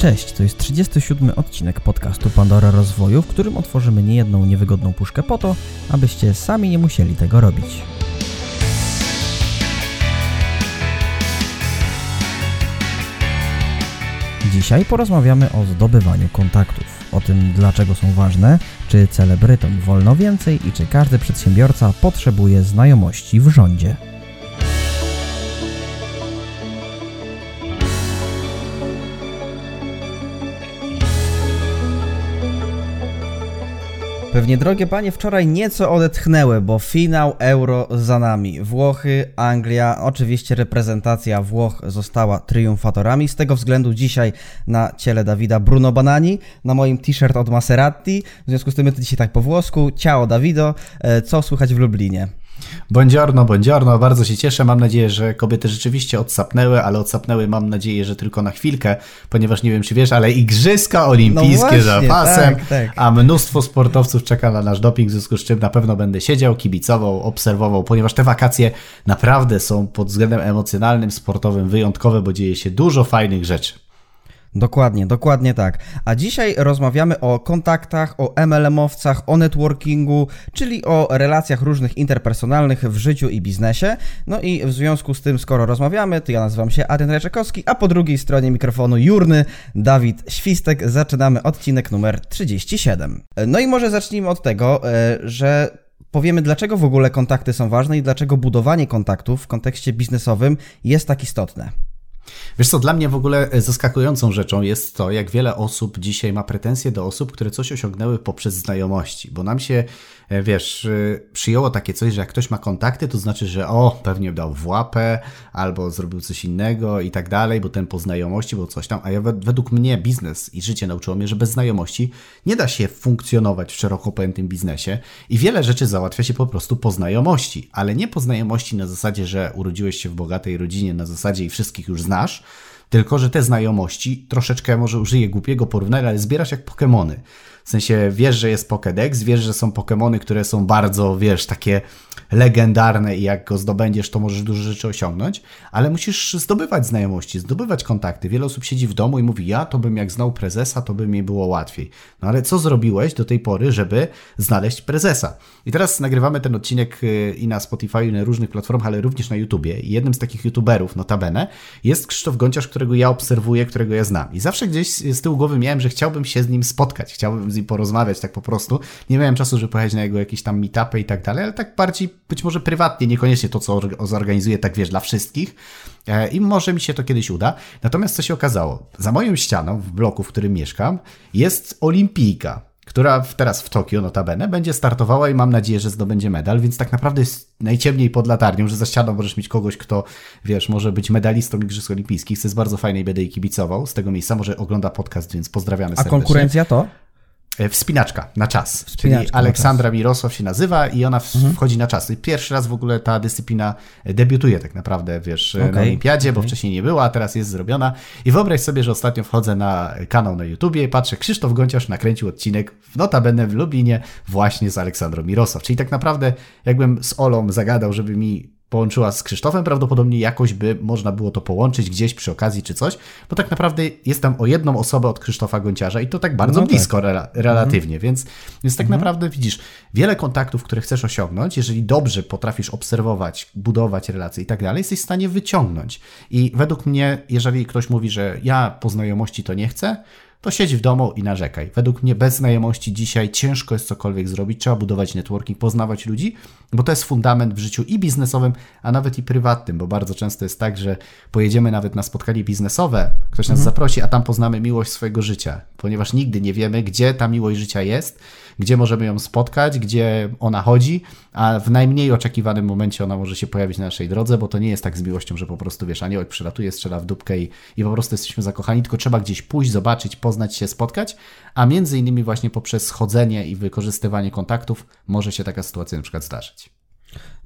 Cześć, to jest 37 odcinek podcastu Pandora Rozwoju, w którym otworzymy niejedną niewygodną puszkę po to, abyście sami nie musieli tego robić. Dzisiaj porozmawiamy o zdobywaniu kontaktów, o tym dlaczego są ważne, czy celebrytom wolno więcej i czy każdy przedsiębiorca potrzebuje znajomości w rządzie. Pewnie drogie panie, wczoraj nieco odetchnęły, bo finał Euro za nami. Włochy, Anglia, oczywiście reprezentacja Włoch została triumfatorami. Z tego względu dzisiaj na ciele Dawida Bruno Banani, na moim t-shirt od Maserati. W związku z tym my dzisiaj tak po włosku. Ciao Davido, e, co słychać w Lublinie? Buongiorno, buongiorno, bardzo się cieszę. Mam nadzieję, że kobiety rzeczywiście odsapnęły, ale odsapnęły mam nadzieję, że tylko na chwilkę, ponieważ nie wiem, czy wiesz, ale Igrzyska Olimpijskie no właśnie, za pasem, tak, tak. a mnóstwo sportowców czeka na nasz doping, w związku z czym na pewno będę siedział, kibicował, obserwował, ponieważ te wakacje naprawdę są pod względem emocjonalnym, sportowym wyjątkowe, bo dzieje się dużo fajnych rzeczy. Dokładnie, dokładnie tak. A dzisiaj rozmawiamy o kontaktach, o MLM-owcach, o networkingu, czyli o relacjach różnych interpersonalnych w życiu i biznesie. No i w związku z tym, skoro rozmawiamy, to ja nazywam się Adrian Reczekowski, a po drugiej stronie mikrofonu jurny Dawid Świstek. Zaczynamy odcinek numer 37. No i może zacznijmy od tego, e, że powiemy, dlaczego w ogóle kontakty są ważne i dlaczego budowanie kontaktów w kontekście biznesowym jest tak istotne. Wiesz co, dla mnie w ogóle e, zaskakującą rzeczą jest to, jak wiele osób dzisiaj ma pretensje do osób, które coś osiągnęły poprzez znajomości, bo nam się wiesz, e, przyjęło takie coś, że jak ktoś ma kontakty, to znaczy, że o, pewnie dał w łapę, albo zrobił coś innego i tak dalej, bo ten po znajomości, bo coś tam. A ja według mnie biznes i życie nauczyło mnie, że bez znajomości nie da się funkcjonować w szeroko pojętym biznesie i wiele rzeczy załatwia się po prostu po znajomości, ale nie po znajomości na zasadzie, że urodziłeś się w bogatej rodzinie, na zasadzie i wszystkich już znasz, tylko że te znajomości, troszeczkę może użyję głupiego porównania, ale zbierasz jak Pokémony. W sensie wiesz, że jest Pokédex, wiesz, że są Pokémony, które są bardzo, wiesz, takie legendarne i jak go zdobędziesz, to możesz dużo rzeczy osiągnąć, ale musisz zdobywać znajomości, zdobywać kontakty. Wiele osób siedzi w domu i mówi, ja to bym jak znał prezesa, to by mi było łatwiej. No ale co zrobiłeś do tej pory, żeby znaleźć prezesa? I teraz nagrywamy ten odcinek y, i na Spotify, i na różnych platformach, ale również na YouTubie. I jednym z takich YouTuberów, notabene, jest Krzysztof Gonciarz, którego ja obserwuję, którego ja znam. I zawsze gdzieś z tyłu głowy miałem, że chciałbym się z nim spotkać, chciałbym z porozmawiać tak po prostu. Nie miałem czasu, żeby pojechać na jego jakieś tam meetupy i tak dalej, ale tak bardziej być może prywatnie, niekoniecznie to, co zorganizuję, tak wiesz, dla wszystkich. E, I może mi się to kiedyś uda. Natomiast co się okazało? Za moją ścianą, w bloku, w którym mieszkam, jest olimpijka która teraz w Tokio notabene będzie startowała i mam nadzieję, że zdobędzie medal, więc tak naprawdę jest najciemniej pod latarnią, że za ścianą możesz mieć kogoś, kto, wiesz, może być medalistą Igrzysk Olimpijskich, co jest bardzo fajne i będę jej kibicował z tego miejsca, może ogląda podcast, więc pozdrawiamy serdecznie. A konkurencja to? E, wspinaczka na czas. Wspinaczka czyli Aleksandra czas. Mirosław się nazywa i ona mhm. wchodzi na czas. I pierwszy raz w ogóle ta dyscyplina debiutuje tak naprawdę, wiesz, okay. na olimpiadzie, okay. bo wcześniej nie była, a teraz jest zrobiona. I wyobraź sobie, że ostatnio wchodzę na kanał na YouTubie i patrzę, Krzysztof Gonciarz nakręcił odcinek w notabene w Lublinie właśnie z Aleksandrą Mirosław. Czyli tak naprawdę jakbym z Olą zagadał, żeby mi połączyła z Krzysztofem, prawdopodobnie jakoś by można było to połączyć gdzieś przy okazji czy coś, bo tak naprawdę jestem o jedną osobę od Krzysztofa Gonciarza i to tak bardzo no tak. blisko rela relatywnie, mhm. więc, więc tak mhm. naprawdę widzisz, wiele kontaktów, które chcesz osiągnąć, jeżeli dobrze potrafisz obserwować, budować relacje i tak dalej, jesteś w stanie wyciągnąć. I według mnie, jeżeli ktoś mówi, że ja po znajomości to nie chcę, to siedź w domu i narzekaj. Według mnie bez znajomości dzisiaj ciężko jest cokolwiek zrobić, trzeba budować networking, poznawać ludzi, bo to jest fundament w życiu i biznesowym, a nawet i prywatnym, bo bardzo często jest tak, że pojedziemy nawet na spotkanie biznesowe, ktoś nas mhm. zaprosi, a tam poznamy miłość swojego życia, ponieważ nigdy nie wiemy, gdzie ta miłość życia jest, gdzie możemy ją spotkać, gdzie ona chodzi, a w najmniej oczekiwanym momencie ona może się pojawić na naszej drodze, bo to nie jest tak z miłością, że po prostu wiesz, aniołek przylatuje, strzela w dupkę i, i po prostu jesteśmy zakochani, tylko trzeba gdzieś pójść, zobaczyć, poznać się, spotkać, a między innymi właśnie poprzez chodzenie i wykorzystywanie kontaktów może się taka sytuacja na przykład zdarzyć.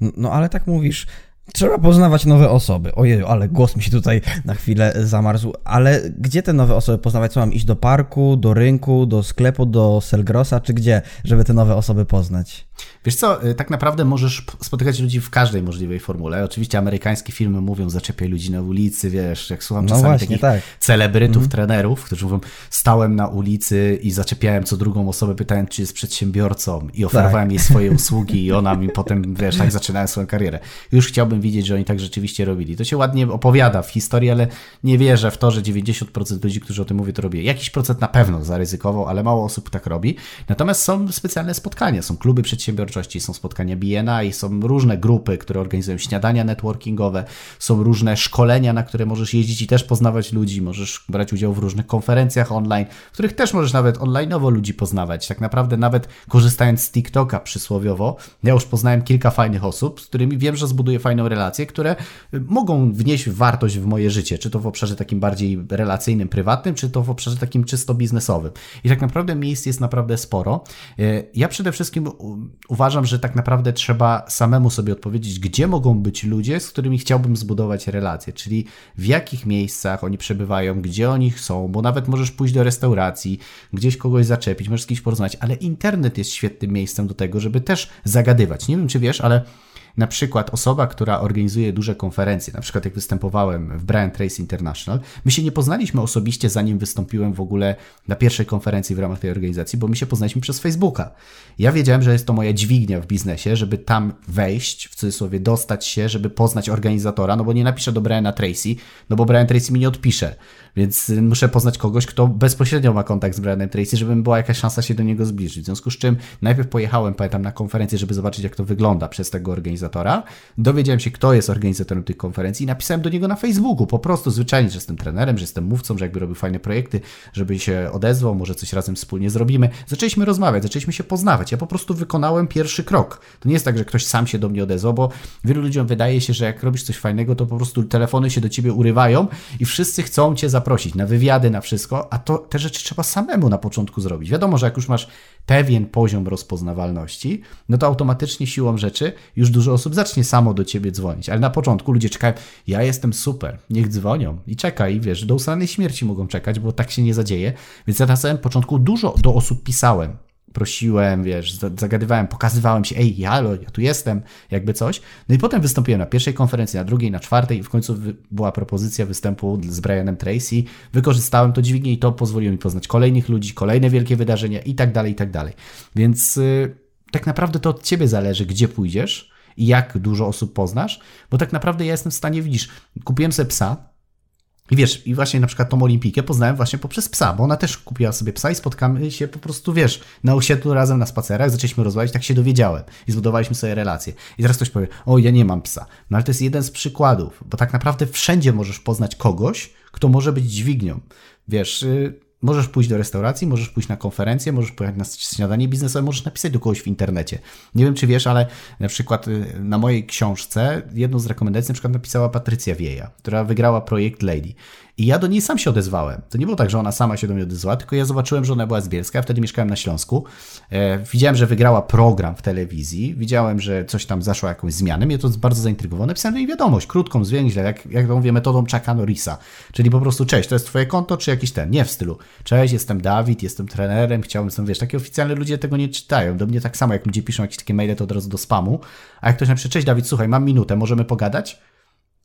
No ale tak mówisz, Trzeba poznawać nowe osoby. Ojej, ale głos mi się tutaj na chwilę zamarzł. Ale gdzie te nowe osoby poznawać? Co mam iść do parku, do rynku, do sklepu, do Selgrosa, czy gdzie, żeby te nowe osoby poznać? Wiesz co, y, tak naprawdę możesz spotykać ludzi w każdej możliwej formule. Oczywiście amerykańskie filmy mówią, zaczepiaj ludzi na ulicy, wiesz, jak słucham no czasami właśnie, takich tak. celebrytów, mm. trenerów, którzy mówią, stałem na ulicy i zaczepiałem co drugą osobę, pytałem, czy jest przedsiębiorcą i oferowałem tak. jej swoje usługi i ona mi potem, wiesz, tak zaczynałem swoją karierę. Już chciałbym widzieć, że oni tak rzeczywiście robili. To się ładnie opowiada w historii, ale nie wierzę w to, że 90% ludzi, którzy o tym mówią, to robi. Jakiś procent na pewno zaryzykował, ale mało osób tak robi. Natomiast są specjalne spotkania, są kluby przedsiębiorczości, są spotkania BNI, są różne grupy, które organizują śniadania networkingowe, są różne szkolenia, na które możesz jeździć i też poznawać ludzi, możesz brać udział w różnych konferencjach online, w których też możesz nawet online'owo ludzi poznawać. Tak naprawdę nawet korzystając z TikToka przysłowiowo, ja już poznałem kilka fajnych osób, z którymi wiem, że zbuduję fajną relację, które mogą wnieść wartość w moje życie, czy to w obszarze takim bardziej relacyjnym, prywatnym, czy to w obszarze takim czysto biznesowym. I tak naprawdę miejsc jest naprawdę sporo. Ja przede wszystkim uważam, że tak naprawdę trzeba samemu sobie odpowiedzieć, gdzie mogą być ludzie, z którymi chciałbym zbudować relacje, czyli w jakich miejscach oni przebywają, gdzie oni są, bo nawet możesz pójść do restauracji, gdzieś kogoś zaczepić, możesz z kimś porozmawiać, ale internet jest świetnym miejscem do tego, żeby też zagadywać. Nie wiem, czy wiesz, ale na przykład osoba, która organizuje duże konferencje, na przykład jak występowałem w Brian Trace International, my się nie poznaliśmy osobiście, zanim wystąpiłem w ogóle na pierwszej konferencji w ramach tej organizacji, bo my się poznaliśmy przez Facebooka. Ja wiedziałem, że jest to moja dźwignia w biznesie, żeby tam wejść, w cudzysłowie dostać się, żeby poznać organizatora, no bo nie napiszę do Briana Tracy, no bo Brian Tracy mi nie odpisze. Więc muszę poznać kogoś, kto bezpośrednio ma kontakt z Brianem Tracy, żeby była jakaś szansa się do niego zbliżyć. W związku z czym najpierw pojechałem, pamiętam, na konferencję, żeby zobaczyć, jak to wygląda przez tego organizatora. Dowiedziałem się, kto jest organizatorem tych konferencji i napisałem do niego na Facebooku, po prostu zwyczajnie, że jestem trenerem, że jestem mówcą, że jakby robił fajne projekty, żeby się odezwał, może coś razem wspólnie zrobimy. Zaczęliśmy rozmawiać, zaczęliśmy się poznawać. Ja po prostu wykonałem pierwszy krok. To nie jest tak, że ktoś sam się do mnie odezwał, bo wielu ludziom wydaje się, że jak robisz coś fajnego, to po prostu telefony się do ciebie urywają i wszyscy chcą cię zaprosić na wywiady, na wszystko, a to te rzeczy trzeba samemu na początku zrobić. Wiadomo, że jak już masz pewien poziom rozpoznawalności, no to automatycznie siłą rzeczy już dużo osób zacznie samo do ciebie dzwonić. Ale na początku ludzie czekają, ja jestem super, niech dzwonią i czekaj, wiesz, do ustalonej śmierci mogą czekać, bo tak się nie zadzieje. Więc ja na samym początku dużo do osób pisałem prosiłem, wiesz, zagadywałem, pokazywałem się, ej, ja, ja tu jestem, jakby coś. No i potem wystąpiłem na pierwszej konferencji, na drugiej, na czwartej i w końcu była propozycja występu z Brianem Tracy. Wykorzystałem to dźwignię i to pozwoliło mi poznać kolejnych ludzi, kolejne wielkie wydarzenia i tak dalej, i tak dalej. Więc yy, tak naprawdę to od ciebie zależy, gdzie pójdziesz jak dużo osób poznasz, bo tak naprawdę ja jestem w stanie, widzisz, kupiłem sobie psa, i wiesz, i właśnie na przykład tą Olimpikę poznałem właśnie poprzez psa, bo ona też kupiła sobie psa i spotkamy się po prostu, wiesz, na osiedlu razem na spacerach, zaczęliśmy rozmawiać, tak się dowiedziałem i zbudowaliśmy sobie relacje. I teraz ktoś powie, o ja nie mam psa. No ale to jest jeden z przykładów, bo tak naprawdę wszędzie możesz poznać kogoś, kto może być dźwignią. Wiesz, y, Możesz pójść do restauracji, możesz pójść na konferencję, możesz pojechać na śniadanie biznesowe, możesz napisać do kogoś w internecie. Nie wiem, czy wiesz, ale na przykład y, na mojej książce jedną z rekomendacji na przykład napisała Patrycja Wieja, która wygrała projekt Lady. I ja do niej sam się odezwałem. To nie było tak, że ona sama się do mnie odezwała, tylko ja zobaczyłem, że ona była z Bielska, ja wtedy mieszkałem na Śląsku. E, widziałem, że wygrała program w telewizji, widziałem, że coś tam zaszło jakąś zmianę, mnie to bardzo zaintrygowało. Napisałem niej wiadomość, krótką, zwięźle, jak, jak to mówię, metodą Chucka Norrisa. Czyli po prostu, cześć, to jest twoje konto, czy jakiś ten, nie w stylu, cześć, jestem Dawid, jestem trenerem, chciałbym, są, wiesz, takie oficjalne ludzie tego nie czytają. Do mnie tak samo, jak ludzie piszą jakieś takie maile, to od razu do spamu. A jak ktoś napisze, cześć Dawid, słuchaj, mam minutę, możemy pogadać?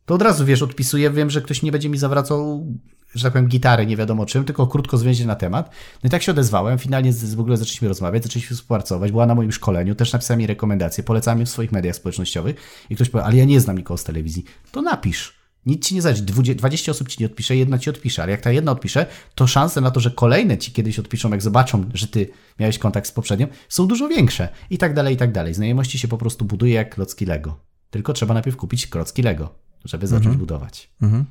To od razu wiesz, odpisuję, wiem, że ktoś nie będzie mi zawracał, że tak powiem, gitary, nie wiadomo czym, tylko krótko zwięźle na temat. No i tak się odezwałem, finalnie z, w ogóle zaczęliśmy rozmawiać, zaczęliśmy współpracować, była na moim szkoleniu, też napisałem jej rekomendacje, polecałem je w swoich mediach społecznościowych i ktoś powie, ale ja nie znam nikogo z telewizji. To napisz. Nic ci nie zależy. 20 osób ci nie odpisze, jedna ci odpisze, ale jak ta jedna odpisze, to szanse na to, że kolejne ci kiedyś odpiszą, jak zobaczą, że ty miałeś kontakt z poprzednią, są dużo większe. I tak dalej, i tak dalej. Znajomości się po prostu buduje jak klocki Lego. Tylko trzeba najpierw kupić klocki Lego żeby zacząć mhm. budować. Mhm.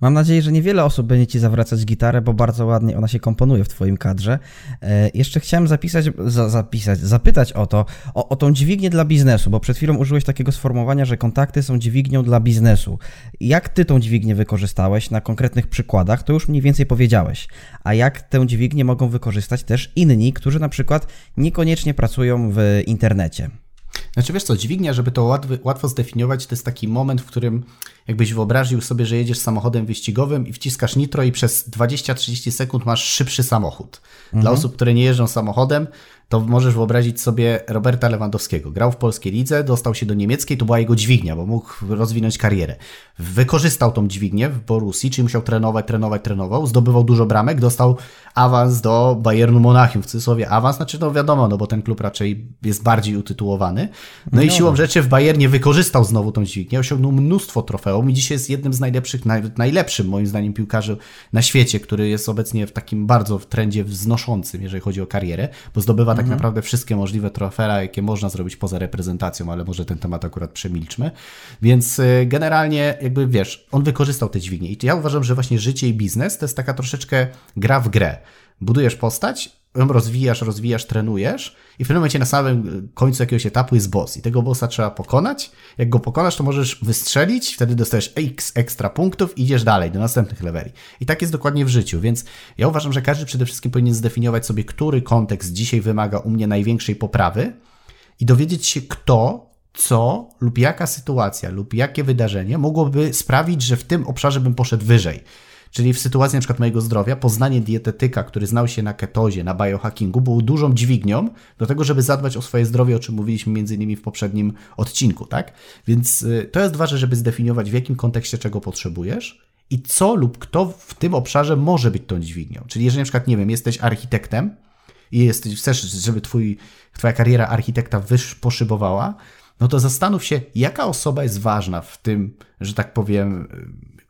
Mam nadzieję, że niewiele osób będzie ci zawracać gitarę, bo bardzo ładnie ona się komponuje w twoim kadrze. E, jeszcze chciałem zapisać, za, zapisać, zapytać o to, o, o tą dźwignię dla biznesu, bo przed chwilą użyłeś takiego sformułowania, że kontakty są dźwignią dla biznesu. Jak ty tą dźwignię wykorzystałeś na konkretnych przykładach, to już mniej więcej powiedziałeś. A jak tę dźwignię mogą wykorzystać też inni, którzy na przykład niekoniecznie pracują w internecie? Znaczy wiesz co, dźwignia, żeby to łatwo, łatwo zdefiniować, to jest taki moment, w którym jakbyś wyobraził sobie, że jedziesz samochodem wyścigowym i wciskasz nitro i przez 20-30 sekund masz szybszy samochód. Mhm. Dla osób, które nie jeżdżą samochodem, to możesz wyobrazić sobie Roberta Lewandowskiego. Grał w polskiej lidze, dostał się do niemieckiej, to była jego dźwignia, bo mógł rozwinąć karierę. Wykorzystał tą dźwignię w Borussii, czyli musiał trenować, trenować, trenował, zdobywał dużo bramek, dostał awans do Bayernu Monachium, w cudzysłowie awans, znaczy no wiadomo, no bo ten klub raczej jest bardziej utytułowany. No, no i siłą rzeczy w Bayernie wykorzystał znowu tą dźwignię, osiągnął mnóstwo trofeum i dzisiaj jest jednym z najlepszych, naj, najlepszym moim zdaniem piłkarzy na świecie, który jest obecnie w takim bardzo w trendzie wznoszącym, jeżeli chodzi o karierę, bo zdobywa tak mhm. tak naprawdę wszystkie możliwe trofea, jakie można zrobić poza reprezentacją, ale może ten temat akurat przemilczmy. Więc y, generalnie jakby wiesz, on wykorzystał te dźwignie i ja uważam, że właśnie życie i biznes to jest taka troszeczkę gra w grę budujesz postać, ją rozwijasz, rozwijasz, trenujesz i w pewnym momencie na samym końcu jakiegoś etapu jest boss i tego bossa trzeba pokonać. Jak go pokonasz, to możesz wystrzelić, wtedy dostajesz x ekstra punktów i idziesz dalej do następnych leveli. I tak jest dokładnie w życiu, więc ja uważam, że każdy przede wszystkim powinien zdefiniować sobie, który kontekst dzisiaj wymaga u mnie największej poprawy i dowiedzieć się kto, co lub jaka sytuacja lub jakie wydarzenie mogłoby sprawić, że w tym obszarze bym poszedł wyżej. Czyli w sytuacji np. mojego zdrowia, poznanie dietetyka, który znał się na ketozie, na biohackingu, był dużą dźwignią do tego, żeby zadbać o swoje zdrowie, o czym mówiliśmy między w poprzednim odcinku, tak? Więc y, to jest ważne, żeby zdefiniować, w jakim kontekście czego potrzebujesz i co lub kto w tym obszarze może być tą dźwignią. Czyli jeżeli na przykład, nie wiem, jesteś architektem i jesteś, chcesz, żeby twój, twoja kariera architekta wyż poszybowała, no to zastanów się, jaka osoba jest ważna w tym, że tak powiem,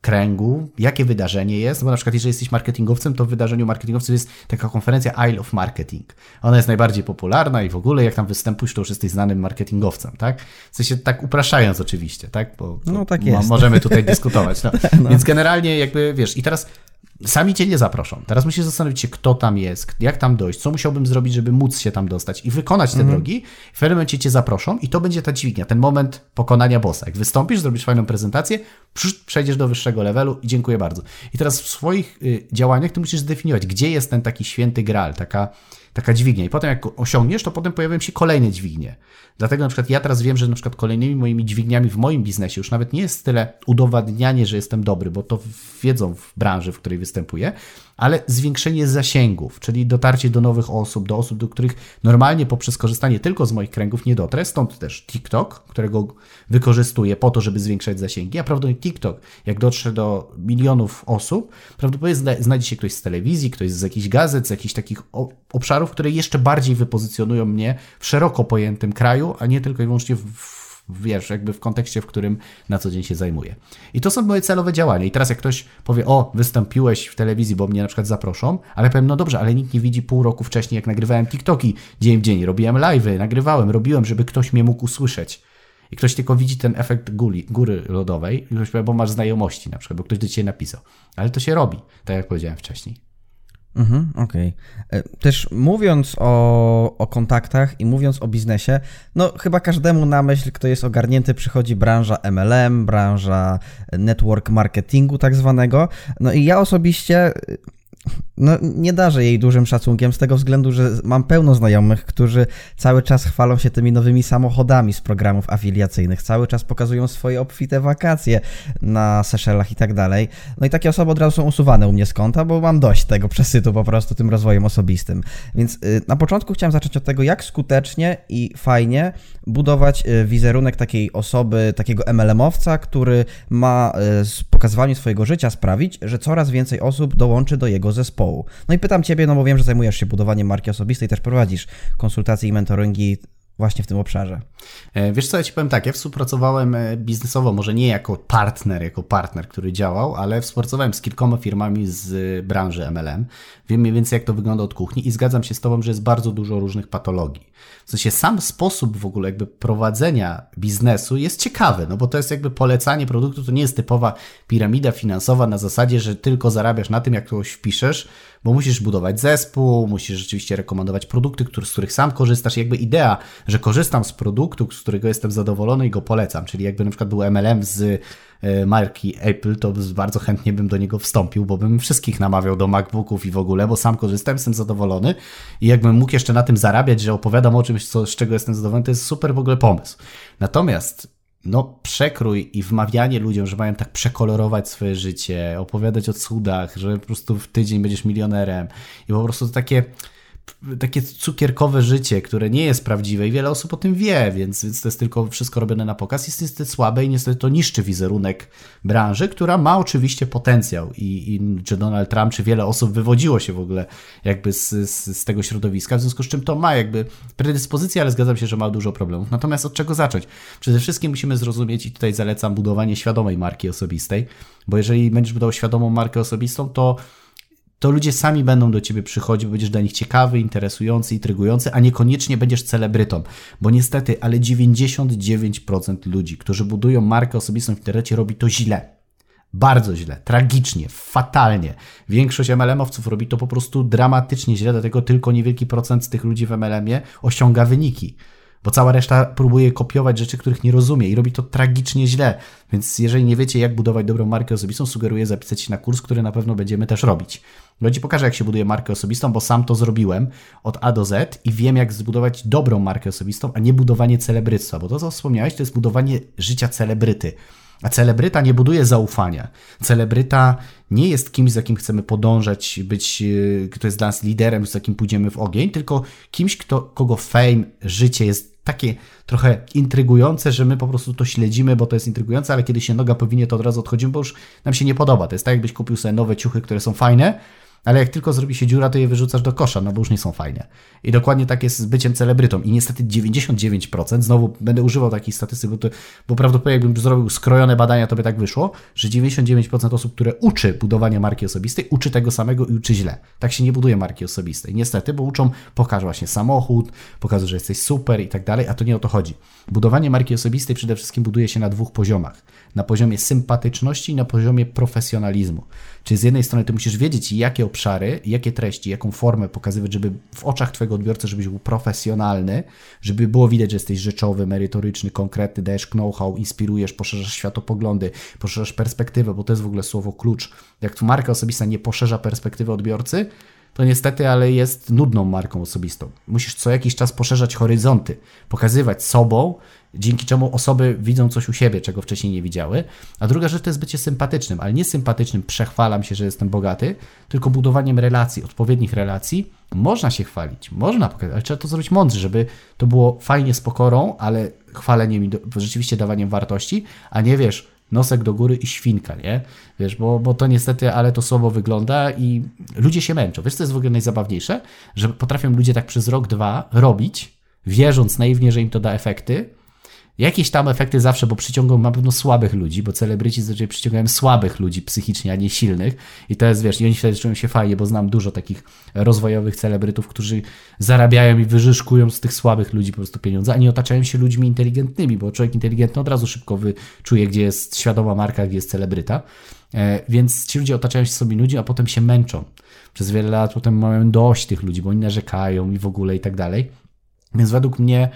kręgu, jakie wydarzenie jest, bo na przykład jeżeli jesteś marketingowcem, to w wydarzeniu marketingowcem jest taka konferencja Isle of Marketing. Ona jest najbardziej popularna i w ogóle jak tam występujesz, to już jesteś znanym marketingowcem, tak? W sensie tak upraszając oczywiście, tak? Bo no tak jest. możemy tutaj dyskutować. No. no. Więc generalnie jakby, wiesz, i teraz Sami cię nie zaproszą. Teraz musisz zastanowić się, kto tam jest, jak tam dojść, co musiałbym zrobić, żeby móc się tam dostać i wykonać te mhm. drogi. W pewnym momencie cię zaproszą i to będzie ta dźwignia, ten moment pokonania bossa. Jak wystąpisz, zrobisz fajną prezentację, przejdziesz do wyższego levelu i dziękuję bardzo. I teraz w swoich y, działaniach ty musisz zdefiniować, gdzie jest ten taki święty graal, taka taka dźwignia. I potem jak osiągniesz, to potem pojawiają się kolejne dźwignie. Dlatego na przykład ja teraz wiem, że na przykład kolejnymi moimi dźwigniami w moim biznesie już nawet nie jest tyle udowadnianie, że jestem dobry, bo to wiedzą w branży, w której występuję, ale zwiększenie zasięgów, czyli dotarcie do nowych osób, do osób, do których normalnie poprzez korzystanie tylko z moich kręgów nie dotrę. Stąd też TikTok, którego wykorzystuję po to, żeby zwiększać zasięgi, a prawdopodobnie TikTok, jak dotrze do milionów osób, prawdopodobnie znajdzie się ktoś z telewizji, ktoś z jakichś gazet, z jakichś takich obszarów, które jeszcze bardziej wypozycjonują mnie w szeroko pojętym kraju, a nie tylko i wyłącznie w wiesz, jakby w kontekście, w którym na co dzień się zajmuję. I to są moje celowe działania. I teraz jak ktoś powie, o, wystąpiłeś w telewizji, bo mnie na przykład zaproszą, ale powiem, no dobrze, ale nikt nie widzi pół roku wcześniej, jak nagrywałem TikToki dzień w dzień, robiłem live'y, nagrywałem, robiłem, żeby ktoś mnie mógł usłyszeć. I ktoś tylko widzi ten efekt góry, góry lodowej, i ktoś powie, bo masz znajomości na przykład, bo ktoś do ciebie napisał. Ale to się robi, tak jak powiedziałem wcześniej. Mhm, Okej. Okay. E, też mówiąc o, o kontaktach i mówiąc o biznesie, no chyba każdemu na myśl, kto jest ogarnięty, przychodzi branża MLM, branża network marketingu tak zwanego. No i ja osobiście no, nie darzę jej dużym szacunkiem z tego względu, że mam pełno znajomych, którzy cały czas chwalą się tymi nowymi samochodami z programów afiliacyjnych, cały czas pokazują swoje obfite wakacje na Seszelach i tak dalej. No i takie osoby od razu są usuwane u mnie z konta, bo mam dość tego przesytu po prostu tym rozwojem osobistym. Więc y, na początku chciałem zacząć od tego, jak skutecznie i fajnie budować y, wizerunek takiej osoby, takiego MLM-owca, który ma y, z pokazywaniem swojego życia sprawić, że coraz więcej osób dołączy do jego zespołu. No i pytam Ciebie, no bo wiem, że zajmujesz się budowaniem marki osobistej, też prowadzisz konsultacje i mentoringi właśnie w tym obszarze. E, wiesz co, ja Ci powiem tak, ja współpracowałem e, biznesowo, może nie jako partner, jako partner, który działał, ale współpracowałem z kilkoma firmami z branży MLM. Wiem mniej więcej, jak to wygląda od kuchni i zgadzam się z Tobą, że jest bardzo dużo różnych patologii. W sensie sam sposób w ogóle jakby prowadzenia biznesu jest ciekawy, no bo to jest jakby polecanie produktu, to nie jest typowa piramida finansowa na zasadzie, że tylko zarabiasz na tym, jak kogoś wpiszesz, bo musisz budować zespół, musisz rzeczywiście rekomendować produkty, z których sam korzystasz. Jakby idea, że korzystam z produktu, z którego jestem zadowolony i go polecam, czyli jakby na przykład był MLM z e, marki Apple, to bardzo chętnie bym do niego wstąpił, bo bym wszystkich namawiał do MacBooków i w ogóle, bo sam korzystam, jestem zadowolony i jakbym mógł jeszcze na tym zarabiać, że opowiadam o czymś, co, z czego jestem zadowolony, to jest super w ogóle pomysł. Natomiast no, przekrój i wmawianie ludziom, że mają tak przekolorować swoje życie, opowiadać o cudach, że po prostu w tydzień będziesz milionerem i po prostu to takie takie cukierkowe życie, które nie jest prawdziwe i wiele osób o tym wie, więc, więc to jest tylko wszystko robione na pokaz. Jest niestety słabe i niestety to niszczy wizerunek branży, która ma oczywiście potencjał i, i czy Donald Trump, czy wiele osób wywodziło się w ogóle jakby z, z, z tego środowiska, w związku z czym to ma jakby predyspozycję, ale zgadzam się, że ma dużo problemów. Natomiast od czego zacząć? Przede wszystkim musimy zrozumieć i tutaj zalecam budowanie świadomej marki osobistej, bo jeżeli będziesz budował świadomą markę osobistą, to to ludzie sami będą do ciebie przychodzić, bo będziesz dla nich ciekawy, interesujący, intrygujący, a niekoniecznie będziesz celebrytą. Bo niestety, ale 99% ludzi, którzy budują markę osobistą w internecie, robi to źle. Bardzo źle, tragicznie, fatalnie. Większość MLM-owców robi to po prostu dramatycznie źle, dlatego tylko niewielki procent z tych ludzi w MLM-ie osiąga wyniki bo cała reszta próbuje kopiować rzeczy, których nie rozumie i robi to tragicznie źle. Więc jeżeli nie wiecie, jak budować dobrą markę osobistą, sugeruję zapisać się na kurs, który na pewno będziemy też robić. No ci pokażę, jak się buduje markę osobistą, bo sam to zrobiłem od A do Z i wiem, jak zbudować dobrą markę osobistą, a nie budowanie celebryctwa, bo to, co wspomniałeś, to jest budowanie życia celebryty. A celebryta nie buduje zaufania. Celebryta nie jest kimś, za kim chcemy podążać, być, e, kto jest dla nas liderem, z jakim pójdziemy w ogień, tylko kimś, kto, kogo fame, życie jest takie trochę intrygujące, że my po prostu to śledzimy, bo to jest intrygujące, ale kiedy się noga powinie, to od razu odchodzimy, bo już nam się nie podoba. To jest tak, jakbyś kupił sobie nowe ciuchy, które są fajne, ale jak tylko zrobi się dziura, to je wyrzucasz do kosza, no bo już nie są fajne. I dokładnie tak jest z byciem celebrytą. I niestety 99%, znowu będę używał takich statystyk, bo, to, bo prawdopodobnie jakbym zrobił skrojone badania, to by tak wyszło, że 99% osób, które uczy budowania marki osobistej, uczy tego samego i uczy źle. Tak się nie buduje marki osobistej. Niestety, bo uczą, pokaż właśnie samochód, pokazują, że jesteś super i tak dalej, a to nie o to chodzi. Budowanie marki osobistej przede wszystkim buduje się na dwóch poziomach. Na poziomie sympatyczności i na poziomie profesjonalizmu. Czyli z jednej strony ty musisz wiedzieć, jakie obszary, jakie treści, jaką formę pokazywać, żeby w oczach twojego odbiorcy, żebyś był profesjonalny, żeby było widać, że jesteś rzeczowy, merytoryczny, konkretny, dajesz know-how, inspirujesz, poszerzasz światopoglądy, poszerzasz perspektywę, bo to jest w ogóle słowo klucz. Jak tu marka osobista nie poszerza perspektywy odbiorcy, to niestety, ale jest nudną marką osobistą. Musisz co jakiś czas poszerzać horyzonty, pokazywać sobą, dzięki czemu osoby widzą coś u siebie, czego wcześniej nie widziały. A druga rzecz to jest bycie sympatycznym, ale nie sympatycznym, przechwalam się, że jestem bogaty, tylko budowaniem relacji, odpowiednich relacji. Można się chwalić, można pokazać, ale trzeba to zrobić mądrze, żeby to było fajnie z pokorą, ale chwaleniem i rzeczywiście dawaniem wartości, a nie wiesz, nosek do góry i świnka, nie? Wiesz, bo, bo to niestety, ale to słabo wygląda i ludzie się męczą. Wiesz, co jest w ogóle najzabawniejsze? Że potrafią ludzie tak przez rok, dwa robić, wierząc naiwnie, że im to da efekty, Jakieś tam efekty zawsze, bo przyciągą na pewno słabych ludzi, bo celebryci zazwyczaj przyciągają słabych ludzi psychicznie, a nie silnych. I to jest, wiesz, i oni wtedy czują się fajnie, bo znam dużo takich rozwojowych celebrytów, którzy zarabiają i wyżyszkują z tych słabych ludzi po prostu pieniądze, a nie otaczają się ludźmi inteligentnymi, bo człowiek inteligentny od razu szybko wyczuje, gdzie jest świadoma marka, gdzie jest celebryta. E, więc ci ludzie otaczają się sobie ludzi, a potem się męczą. Przez wiele lat potem mają dość tych ludzi, bo oni narzekają i w ogóle i tak dalej. Więc według mnie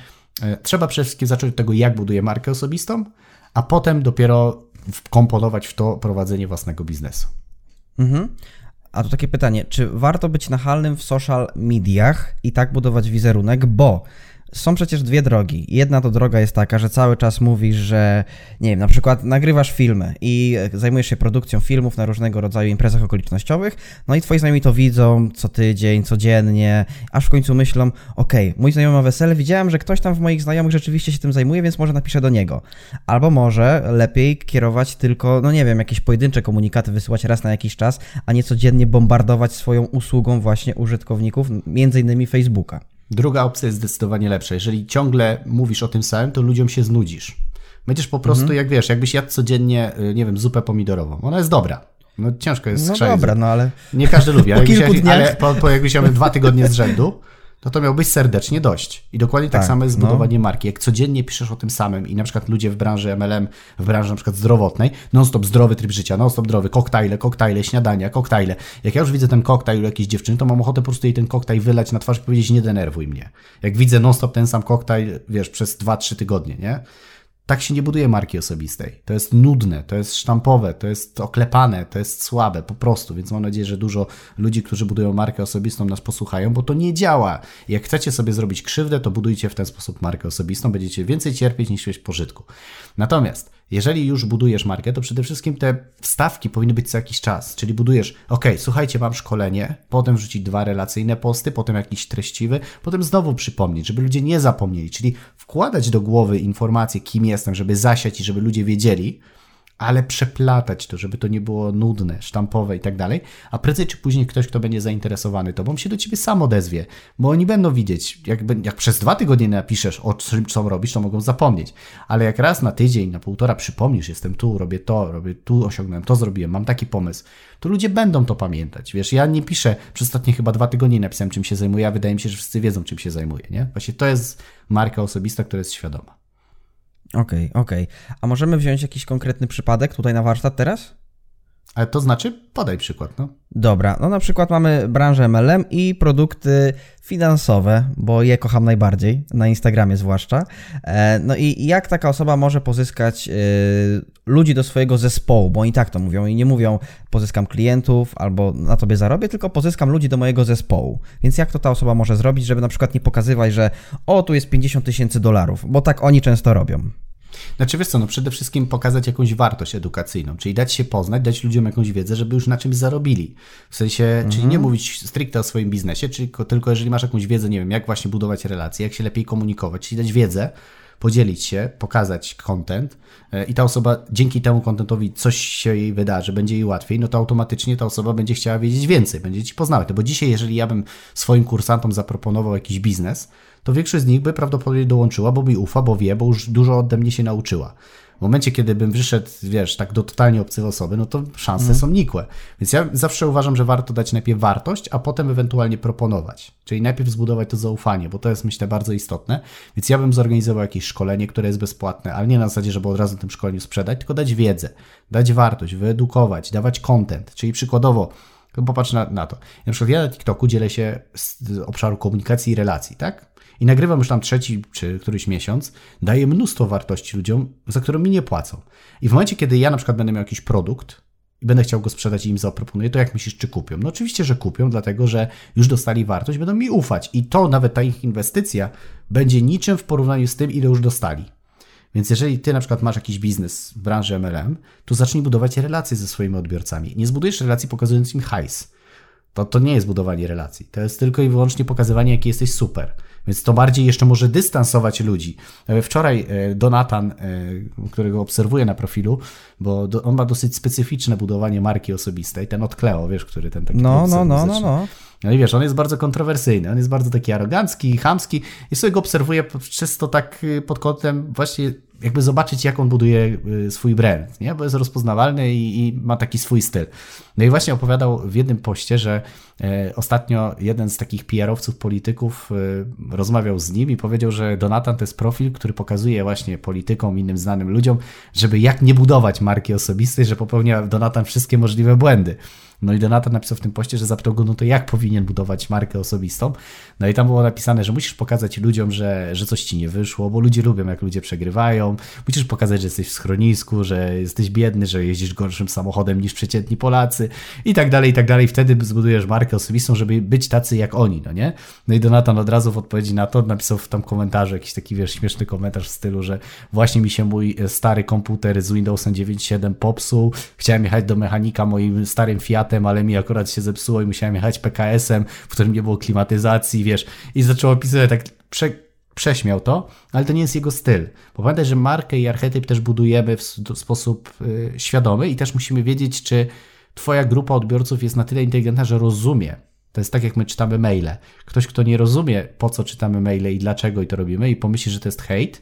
trzeba przede wszystkim zacząć od tego, jak buduję markę osobistą, a potem dopiero komponować w to prowadzenie własnego biznesu. Mhm. A to takie pytanie, czy warto być nachalnym w social mediach i tak budować wizerunek, bo są przecież dwie drogi. Jedna to droga jest taka, że cały czas mówisz, że nie wiem, na przykład nagrywasz filmy i zajmujesz się produkcją filmów na różnego rodzaju imprezach okolicznościowych, no i twoi znajomi to widzą co tydzień, codziennie, aż w końcu myślą, okej, okay, mój znajomy ma wesele, widziałem, że ktoś tam w moich znajomych rzeczywiście się tym zajmuje, więc może napiszę do niego. Albo może lepiej kierować tylko, no nie wiem, jakieś pojedyncze komunikaty wysyłać raz na jakiś czas, a nie codziennie bombardować swoją usługą właśnie użytkowników, między innymi Facebooka. Druga opcja jest zdecydowanie lepsza. Jeżeli ciągle mówisz o tym samym, to ludziom się znudzisz. Będziesz po prostu, mhm. jak wiesz, jakbyś jadł codziennie, y, nie wiem, zupę pomidorową. Ona jest dobra. No ciężko jest No dobra, no ale... Nie każdy lubi, ale, po jakbyś, ale po, po jakbyś miał dwa tygodnie z rzędu, no to miałbyś serdecznie dość. I dokładnie tak, tak samo jest zbudowanie no. marki. Jak codziennie piszesz o tym samym i na przykład ludzie w branży MLM, w branży na przykład zdrowotnej, non-stop zdrowy tryb życia, non-stop zdrowy, koktajle, koktajle, śniadania, koktajle. Jak ja już widzę ten koktajl u jakiejś dziewczyny, to mam ochotę po prostu jej ten koktajl wylać na twarz i powiedzieć nie denerwuj mnie. Jak widzę non-stop ten sam koktajl, wiesz, przez 2-3 tygodnie, nie? Tak się nie buduje marki osobistej. To jest nudne, to jest sztampowe, to jest oklepane, to jest słabe po prostu. Więc mam nadzieję, że dużo ludzi, którzy budują markę osobistą, nas posłuchają, bo to nie działa. Jak chcecie sobie zrobić krzywdę, to budujcie w ten sposób markę osobistą, będziecie więcej cierpieć niż mieć pożytku. Natomiast jeżeli już budujesz markę, to przede wszystkim te wstawki powinny być co jakiś czas. Czyli budujesz, ok, słuchajcie, mam szkolenie, potem wrzucić dwa relacyjne posty, potem jakiś treściwy, potem znowu przypomnieć, żeby ludzie nie zapomnieli. Czyli wkładać do głowy informacje, kim jestem, żeby zasiać i żeby ludzie wiedzieli, ale przeplatać to, żeby to nie było nudne, sztampowe i tak dalej, a prędzej czy później ktoś, kto będzie zainteresowany tobą, się do ciebie sam odezwie, bo oni będą widzieć, jak, jak przez dwa tygodnie napiszesz o czym, co robisz, to mogą zapomnieć, ale jak raz na tydzień, na półtora przypomnisz, jestem tu, robię to, robię tu, osiągnąłem, to zrobiłem, mam taki pomysł, to ludzie będą to pamiętać, wiesz, ja nie piszę, przez ostatnie chyba dwa tygodnie napisałem, czym się zajmuję, a wydaje mi się, że wszyscy wiedzą, czym się zajmuję, nie? Właśnie to jest marka osobista, która jest świadoma. Okej, okay, okej. Okay. A możemy wziąć jakiś konkretny przypadek tutaj na warsztat teraz? Ale to znaczy, podaj przykład, no. Dobra, no na przykład mamy branżę MLM i produkty finansowe, bo je kocham najbardziej, na Instagramie zwłaszcza. E, no i jak taka osoba może pozyskać e, ludzi do swojego zespołu, bo oni tak to mówią i nie mówią pozyskam klientów albo na tobie zarobię, tylko pozyskam ludzi do mojego zespołu. Więc jak to ta osoba może zrobić, żeby na przykład nie pokazywać, że o, tu jest 50 tysięcy dolarów, bo tak oni często robią. Znaczy wiesz co, no przede wszystkim pokazać jakąś wartość edukacyjną, czyli dać się poznać, dać ludziom jakąś wiedzę, żeby już na czymś zarobili. W sensie, mhm. czyli nie mówić stricte o swoim biznesie, czyli tylko jeżeli masz jakąś wiedzę, nie wiem, jak właśnie budować relacje, jak się lepiej komunikować, czyli dać wiedzę, podzielić się, pokazać content e, i ta osoba dzięki temu contentowi coś się jej wydarzy, będzie jej łatwiej, no to automatycznie ta osoba będzie chciała wiedzieć więcej, będzie ci poznawać. No bo dzisiaj, jeżeli ja bym swoim kursantom zaproponował jakiś biznes, to większość z nich by prawdopodobnie dołączyła, bo mi ufa, bo wie, bo już dużo ode mnie się nauczyła. W momencie, kiedy bym wyszedł, wiesz, tak do totalnie obcych osoby, no to szanse mm. są nikłe. Więc ja zawsze uważam, że warto dać najpierw wartość, a potem ewentualnie proponować. Czyli najpierw zbudować to zaufanie, bo to jest myślę bardzo istotne. Więc ja bym zorganizował jakieś szkolenie, które jest bezpłatne, ale nie na zasadzie, żeby od razu tym szkoleniu sprzedać, tylko dać wiedzę, dać wartość, wyedukować, dawać content. Czyli przykładowo, popatrz na, na to. Na przykład ja na TikToku dzielę się z obszaru komunikacji i relacji, tak? I nagrywam już tam trzeci czy któryś miesiąc, daję mnóstwo wartości ludziom, za które mi nie płacą. I w momencie, kiedy ja na przykład będę miał jakiś produkt i będę chciał go sprzedać i im zaproponuję, to jak myślisz, czy kupią? No oczywiście, że kupią, dlatego że już dostali wartość, będą mi ufać. I to nawet ta ich inwestycja będzie niczym w porównaniu z tym, ile już dostali. Więc jeżeli ty na przykład masz jakiś biznes w branży MLM, to zacznij budować relacje ze swoimi odbiorcami. Nie zbudujesz relacji pokazując im hajs. To, to nie jest budowanie relacji. To jest tylko i wyłącznie pokazywanie, jaki jesteś super. Więc to bardziej jeszcze może dystansować ludzi. E, wczoraj e, Donatan, e, którego obserwuję na profilu, bo on ma dosyć specyficzne budowanie marki osobistej, ten od Cleo, wiesz, który ten taki... No, no, no, no, no. No i wiesz, on jest bardzo kontrowersyjny, on jest bardzo taki arogancki, chamski i sobie go obserwuję czysto tak pod kątem właśnie jakby zobaczyć, jak on buduje y, swój brand, nie? bo jest rozpoznawalny i, i, ma taki swój styl. No i właśnie opowiadał w jednym poście, że e, ostatnio jeden z takich PR-owców, polityków e, rozmawiał z nim i powiedział, że Donatan to jest profil, który pokazuje właśnie politykom, innym znanym ludziom, żeby jak nie budować marki osobistej, że popełnia Donatan wszystkie możliwe błędy. No i Donata napisał w tym poście, że zapytał go, no to jak powinien budować markę osobistą. No i tam było napisane, że musisz pokazać ludziom, że, że coś ci nie wyszło, bo ludzie lubią, jak ludzie przegrywają. Musisz pokazać, że jesteś w schronisku, że jesteś biedny, że jeździsz gorszym samochodem niż przeciętni Polacy i tak dalej, i tak dalej. Wtedy zbudujesz markę osobistą, żeby być tacy jak oni, no nie? No i Donatan od razu w odpowiedzi na to napisał w tam komentarzu jakiś taki, wiesz, śmieszny komentarz w stylu, że właśnie mi się mój stary komputer z Windowsem 9.7 popsuł, chciałem jechać do mechanika moim starym Fiat Fiatem, ale mi akurat się zepsuło i musiałem jechać PKS-em, w którym nie było klimatyzacji, wiesz, i zaczął opisywać tak prze, prześmiał to, ale to nie jest jego styl. Bo pamiętaj, że markę i archetyp też budujemy w sposób y, świadomy i też musimy wiedzieć, czy twoja grupa odbiorców jest na tyle inteligentna, że rozumie. To jest tak, jak my czytamy maile. Ktoś, kto nie rozumie, po co czytamy maile i dlaczego i to robimy i pomyśli, że to jest hate,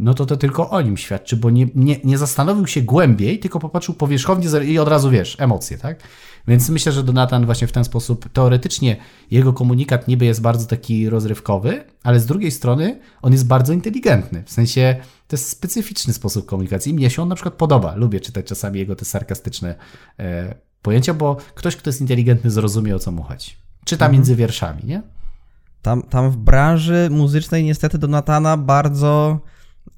no to to tylko o nim świadczy, bo nie, nie, nie zastanowił się głębiej, tylko popatrzył powierzchownie i od razu wiesz, emocje, tak? Więc myślę, że Donatan właśnie w ten sposób, teoretycznie jego komunikat niby jest bardzo taki rozrywkowy, ale z drugiej strony on jest bardzo inteligentny. W sensie to jest specyficzny sposób komunikacji. Mnie się on na przykład podoba. Lubię czytać czasami jego te sarkastyczne e, pojęcia, bo ktoś, kto jest inteligentny, zrozumie o co mu chodzi. Czyta mhm. między wierszami, nie? Tam, tam w branży muzycznej niestety Donatana bardzo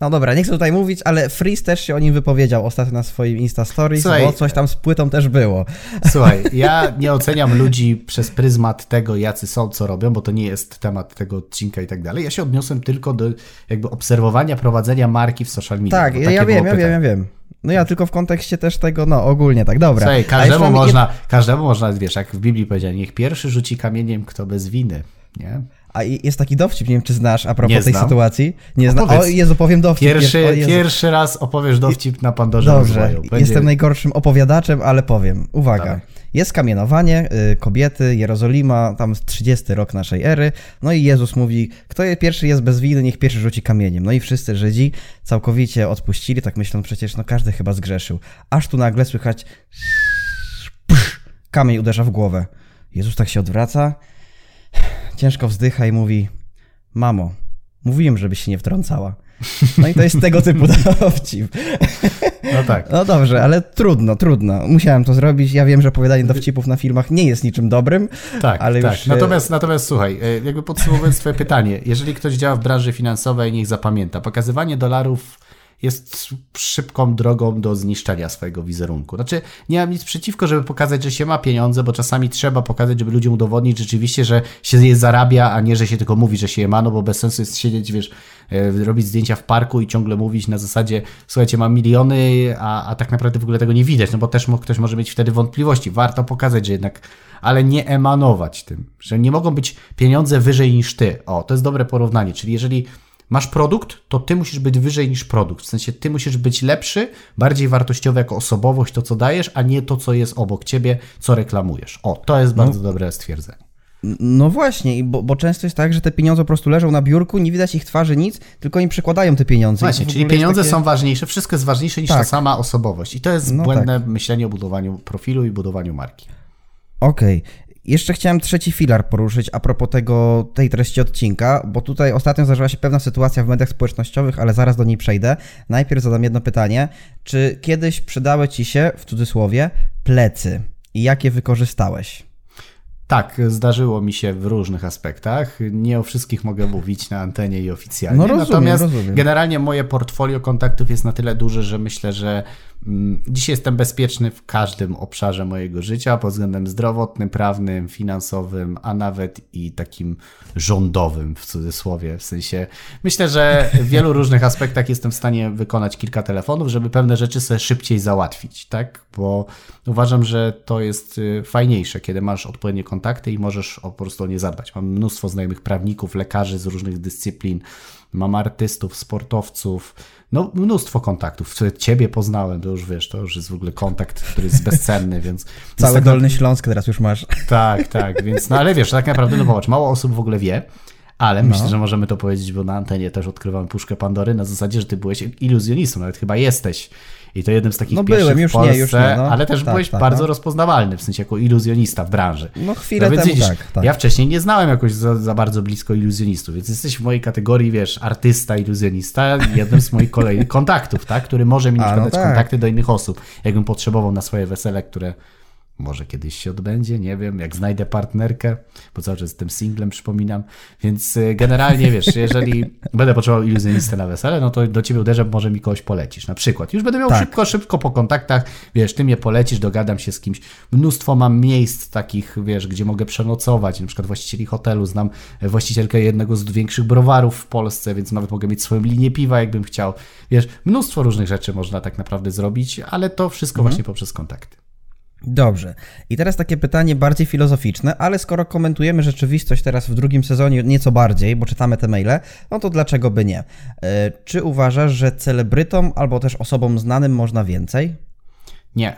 No dobra, nie chcę tutaj mówić, ale Freeze też się o nim wypowiedział ostatnio na swoim Insta Stories, Słuchaj, bo coś tam z płytą też było. Słuchaj, ja nie oceniam ludzi przez pryzmat tego, jacy są, co robią, bo to nie jest temat tego odcinka i tak dalej. Ja się odniosłem tylko do jakby obserwowania prowadzenia marki w social media. Tak, ja, wiem, ja wiem, ja wiem. No ja tylko w kontekście też tego, no ogólnie tak, dobra. Słuchaj, każdemu można, każdemu można, wiesz, jak w Biblii powiedział, niech pierwszy rzuci kamieniem, kto bez winy, nie? A jest taki dowcip, nie wiem czy znasz a propos nie tej znam. sytuacji. Nie znam. O Jezu, powiem dowcip. Pierwszy, Jezu. pierwszy raz opowiesz dowcip na Pandorze Dobrze, Będzie... jestem najgorszym opowiadaczem, ale powiem. Uwaga. Dawaj. Jest kamienowanie, y, kobiety, Jerozolima, tam 30 rok naszej ery. No i Jezus mówi, kto je pierwszy jest bez winy, niech pierwszy rzuci kamieniem. No i wszyscy Żydzi całkowicie odpuścili, tak myślą, przecież no każdy chyba zgrzeszył. Aż tu nagle słychać kamień uderza w głowę. Jezus tak się odwraca, ciężko wzdycha i mówi: Mamo, mówiłem, żebyś się nie wtrącała. No i to jest tego typu dowcip. No tak. No dobrze, ale trudno, trudno. Musiałem to zrobić. Ja wiem, że opowiadanie dowcipów na filmach nie jest niczym dobrym. Tak, ale tak. Już... Natomiast, natomiast słuchaj, e, jakby podsumowując twoje pytanie, jeżeli ktoś działa w branży finansowej, niech zapamięta, pokazywanie dolarów jest szybką drogą do zniszczenia swojego wizerunku. Znaczy, nie mam nic przeciwko, żeby pokazać, że się ma pieniądze, bo czasami trzeba pokazać, żeby ludziom udowodnić rzeczywiście, że się je zarabia, a nie, że się tylko mówi, że się je ma, no bo bez sensu jest siedzieć, wiesz, e, robić zdjęcia w parku i ciągle mówić na zasadzie, słuchajcie, mam miliony, a, a tak naprawdę w ogóle tego nie widać, no bo też ktoś może mieć wtedy wątpliwości. Warto pokazać, że jednak, ale nie emanować tym, że nie mogą być pieniądze wyżej niż ty. O, to jest dobre porównanie, czyli jeżeli masz produkt, to ty musisz być wyżej niż produkt. W sensie ty musisz być lepszy, bardziej wartościowy jako osobowość, to co dajesz, a nie to, co jest obok ciebie, co reklamujesz. O, to jest bardzo no. dobre stwierdzenie. No właśnie, bo, bo, często jest tak, że te pieniądze po prostu leżą na biurku, nie widać ich twarzy, nic, tylko im przekładają te pieniądze. Właśnie, czyli pieniądze takie... są ważniejsze, wszystko jest ważniejsze niż tak. ta sama osobowość. I to jest no błędne tak. myślenie o budowaniu profilu i budowaniu marki. Okej. Jeszcze chciałem trzeci filar poruszyć a propos tego, tej treści odcinka, bo tutaj ostatnio zdarzyła się pewna sytuacja w mediach społecznościowych, ale zaraz do niej przejdę. Najpierw zadam jedno pytanie. Czy kiedyś przydały Ci się, w cudzysłowie, plecy i jakie wykorzystałeś? Tak, zdarzyło mi się w różnych aspektach. Nie o wszystkich mogę mówić na antenie i oficjalnie. No rozumiem, Natomiast rozumiem. generalnie moje portfolio kontaktów jest na tyle duże, że myślę, że dzisiaj jestem bezpieczny w każdym obszarze mojego życia pod względem zdrowotnym, prawnym, finansowym, a nawet i takim rządowym w cudzysłowie. W sensie myślę, że w wielu różnych aspektach jestem w stanie wykonać kilka telefonów, żeby pewne rzeczy sobie szybciej załatwić, tak? Bo uważam, że to jest y, fajniejsze, kiedy masz odpowiednie kontakty i możesz po prostu o nie zadbać. Mam mnóstwo znajomych prawników, lekarzy z różnych dyscyplin, mam artystów, sportowców, no mnóstwo kontaktów. Ciebie poznałem, to już wiesz, to już jest w ogóle kontakt, który jest bezcenny, więc... Cały tak Dolny Śląsk teraz już masz. Tak, tak, więc no ale wiesz, tak naprawdę, no popatrz, mało osób w ogóle wie, ale no. myślę, że możemy to powiedzieć, bo na antenie też odkrywamy puszkę Pandory na zasadzie, że ty byłeś iluzjonistą, nawet chyba jesteś. I to jednym z takich no pierwszych byłem, już w Polsce, nie, już nie, no. ale też tak, byłeś tak, bardzo no. rozpoznawalny, w sensie jako iluzjonista w branży. No chwilę no, temu widzisz, tak, tak, Ja wcześniej nie znałem jakoś za, za, bardzo blisko iluzjonistów, więc jesteś w mojej kategorii, wiesz, artysta, iluzjonista, jednym z moich kolejnych kontaktów, tak, który może mi na przykład no dać tak. kontakty do innych osób, jakbym potrzebował na swoje wesele, które może kiedyś się odbędzie, nie wiem, jak znajdę partnerkę, bo cały czas jestem singlem, przypominam. Więc y, generalnie wiesz, jeżeli będę potrzebował iluzjonistę na wesele, no to do ciebie uderzę, może mi kogoś polecisz. Na przykład. Już będę miał tak. szybko, szybko po kontaktach, wiesz, ty mnie polecisz, dogadam się z kimś. Mnóstwo mam miejsc takich, wiesz, gdzie mogę przenocować, na przykład właścicieli hotelu, znam właścicielkę jednego z większych browarów w Polsce, więc nawet mogę mieć swoją linię piwa, jakbym chciał. Wiesz, mnóstwo różnych rzeczy można tak naprawdę zrobić, ale to wszystko mhm. właśnie poprzez kontakty. Dobrze. I teraz takie pytanie bardziej filozoficzne, ale skoro komentujemy rzeczywistość teraz w drugim sezonie nieco bardziej, bo czytamy te maile, no to dlaczego by nie? E, czy uważasz, że celebrytom albo też osobom znanym można więcej? Nie.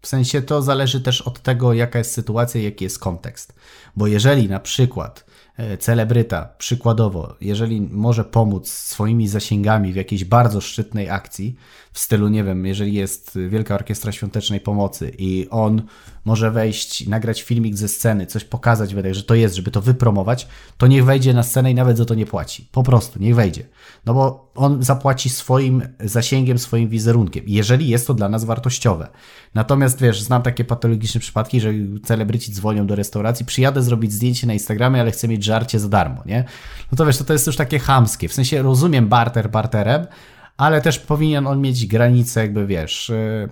W sensie to zależy też od tego, jaka jest sytuacja, jaki jest kontekst. Bo jeżeli na przykład E, celebryta, przykładowo, jeżeli może pomóc swoimi zasięgami w jakiejś bardzo szczytnej akcji, w stylu, nie wiem, jeżeli jest Wielka Orkiestra Świątecznej Pomocy i on może wejść, nagrać filmik ze sceny, coś pokazać, że to jest, żeby to wypromować, to niech wejdzie na scenę i nawet za to nie płaci. Po prostu, niech wejdzie. No bo on zapłaci swoim zasięgiem, swoim wizerunkiem, jeżeli jest to dla nas wartościowe. Natomiast wiesz, znam takie patologiczne przypadki, że celebryci dzwonią do restauracji, przyjadę zrobić zdjęcie na Instagramie, ale chcę mieć żarcie za darmo, nie? No to wiesz, to, to jest już takie chamskie. W sensie rozumiem barter barterem, ale też powinien on mieć granice, jakby wiesz. Y,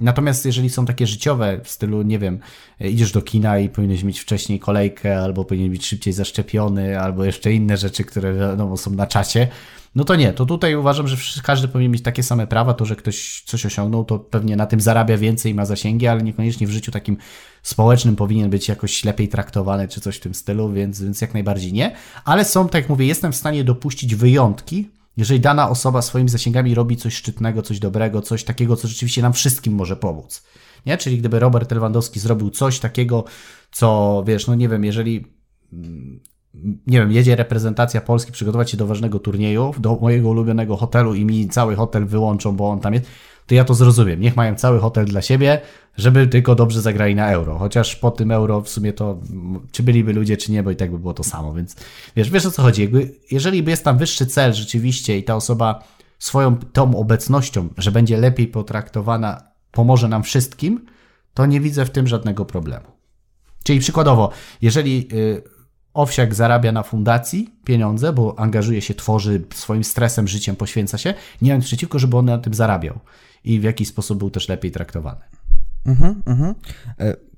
natomiast jeżeli są takie życiowe w stylu, nie wiem, idziesz do kina i powinieneś mieć wcześniej kolejkę, albo powinien być szybciej zaszczepiony, albo jeszcze inne rzeczy, które wiadomo są na czasie, no to nie, to tutaj uważam, że każdy powinien mieć takie same prawa, to, że ktoś coś osiągnął, to pewnie na tym zarabia więcej, ma zasięgi, ale niekoniecznie w życiu takim społecznym powinien być jakoś lepiej traktowany, czy coś w tym stylu, więc, więc jak najbardziej nie. Ale są, tak jak mówię, jestem w stanie dopuścić wyjątki, jeżeli dana osoba swoimi zasięgami robi coś szczytnego, coś dobrego, coś takiego, co rzeczywiście nam wszystkim może pomóc. Nie? Czyli gdyby Robert Lewandowski zrobił coś takiego, co wiesz, no nie wiem, jeżeli mm, nie wiem, jedzie reprezentacja Polski przygotować się do ważnego turnieju, do mojego ulubionego hotelu i mi cały hotel wyłączą, bo on tam jest, to ja to zrozumiem. Niech mają cały hotel dla siebie, żeby tylko dobrze zagrali na euro. Chociaż po tym euro w sumie to, czy byliby ludzie, czy nie, bo i tak by było to samo, więc wiesz, wiesz o co chodzi. Jakby, jeżeli jest tam wyższy cel rzeczywiście i ta osoba swoją tą obecnością, że będzie lepiej potraktowana, pomoże nam wszystkim, to nie widzę w tym żadnego problemu. Czyli przykładowo, jeżeli y, Owsiak zarabia na fundacji pieniądze, bo angażuje się, tworzy swoim stresem, życiem, poświęca się, nie mając przeciwko, żeby on na tym zarabiał i w jakiś sposób był też lepiej traktowany. Mhm, mhm.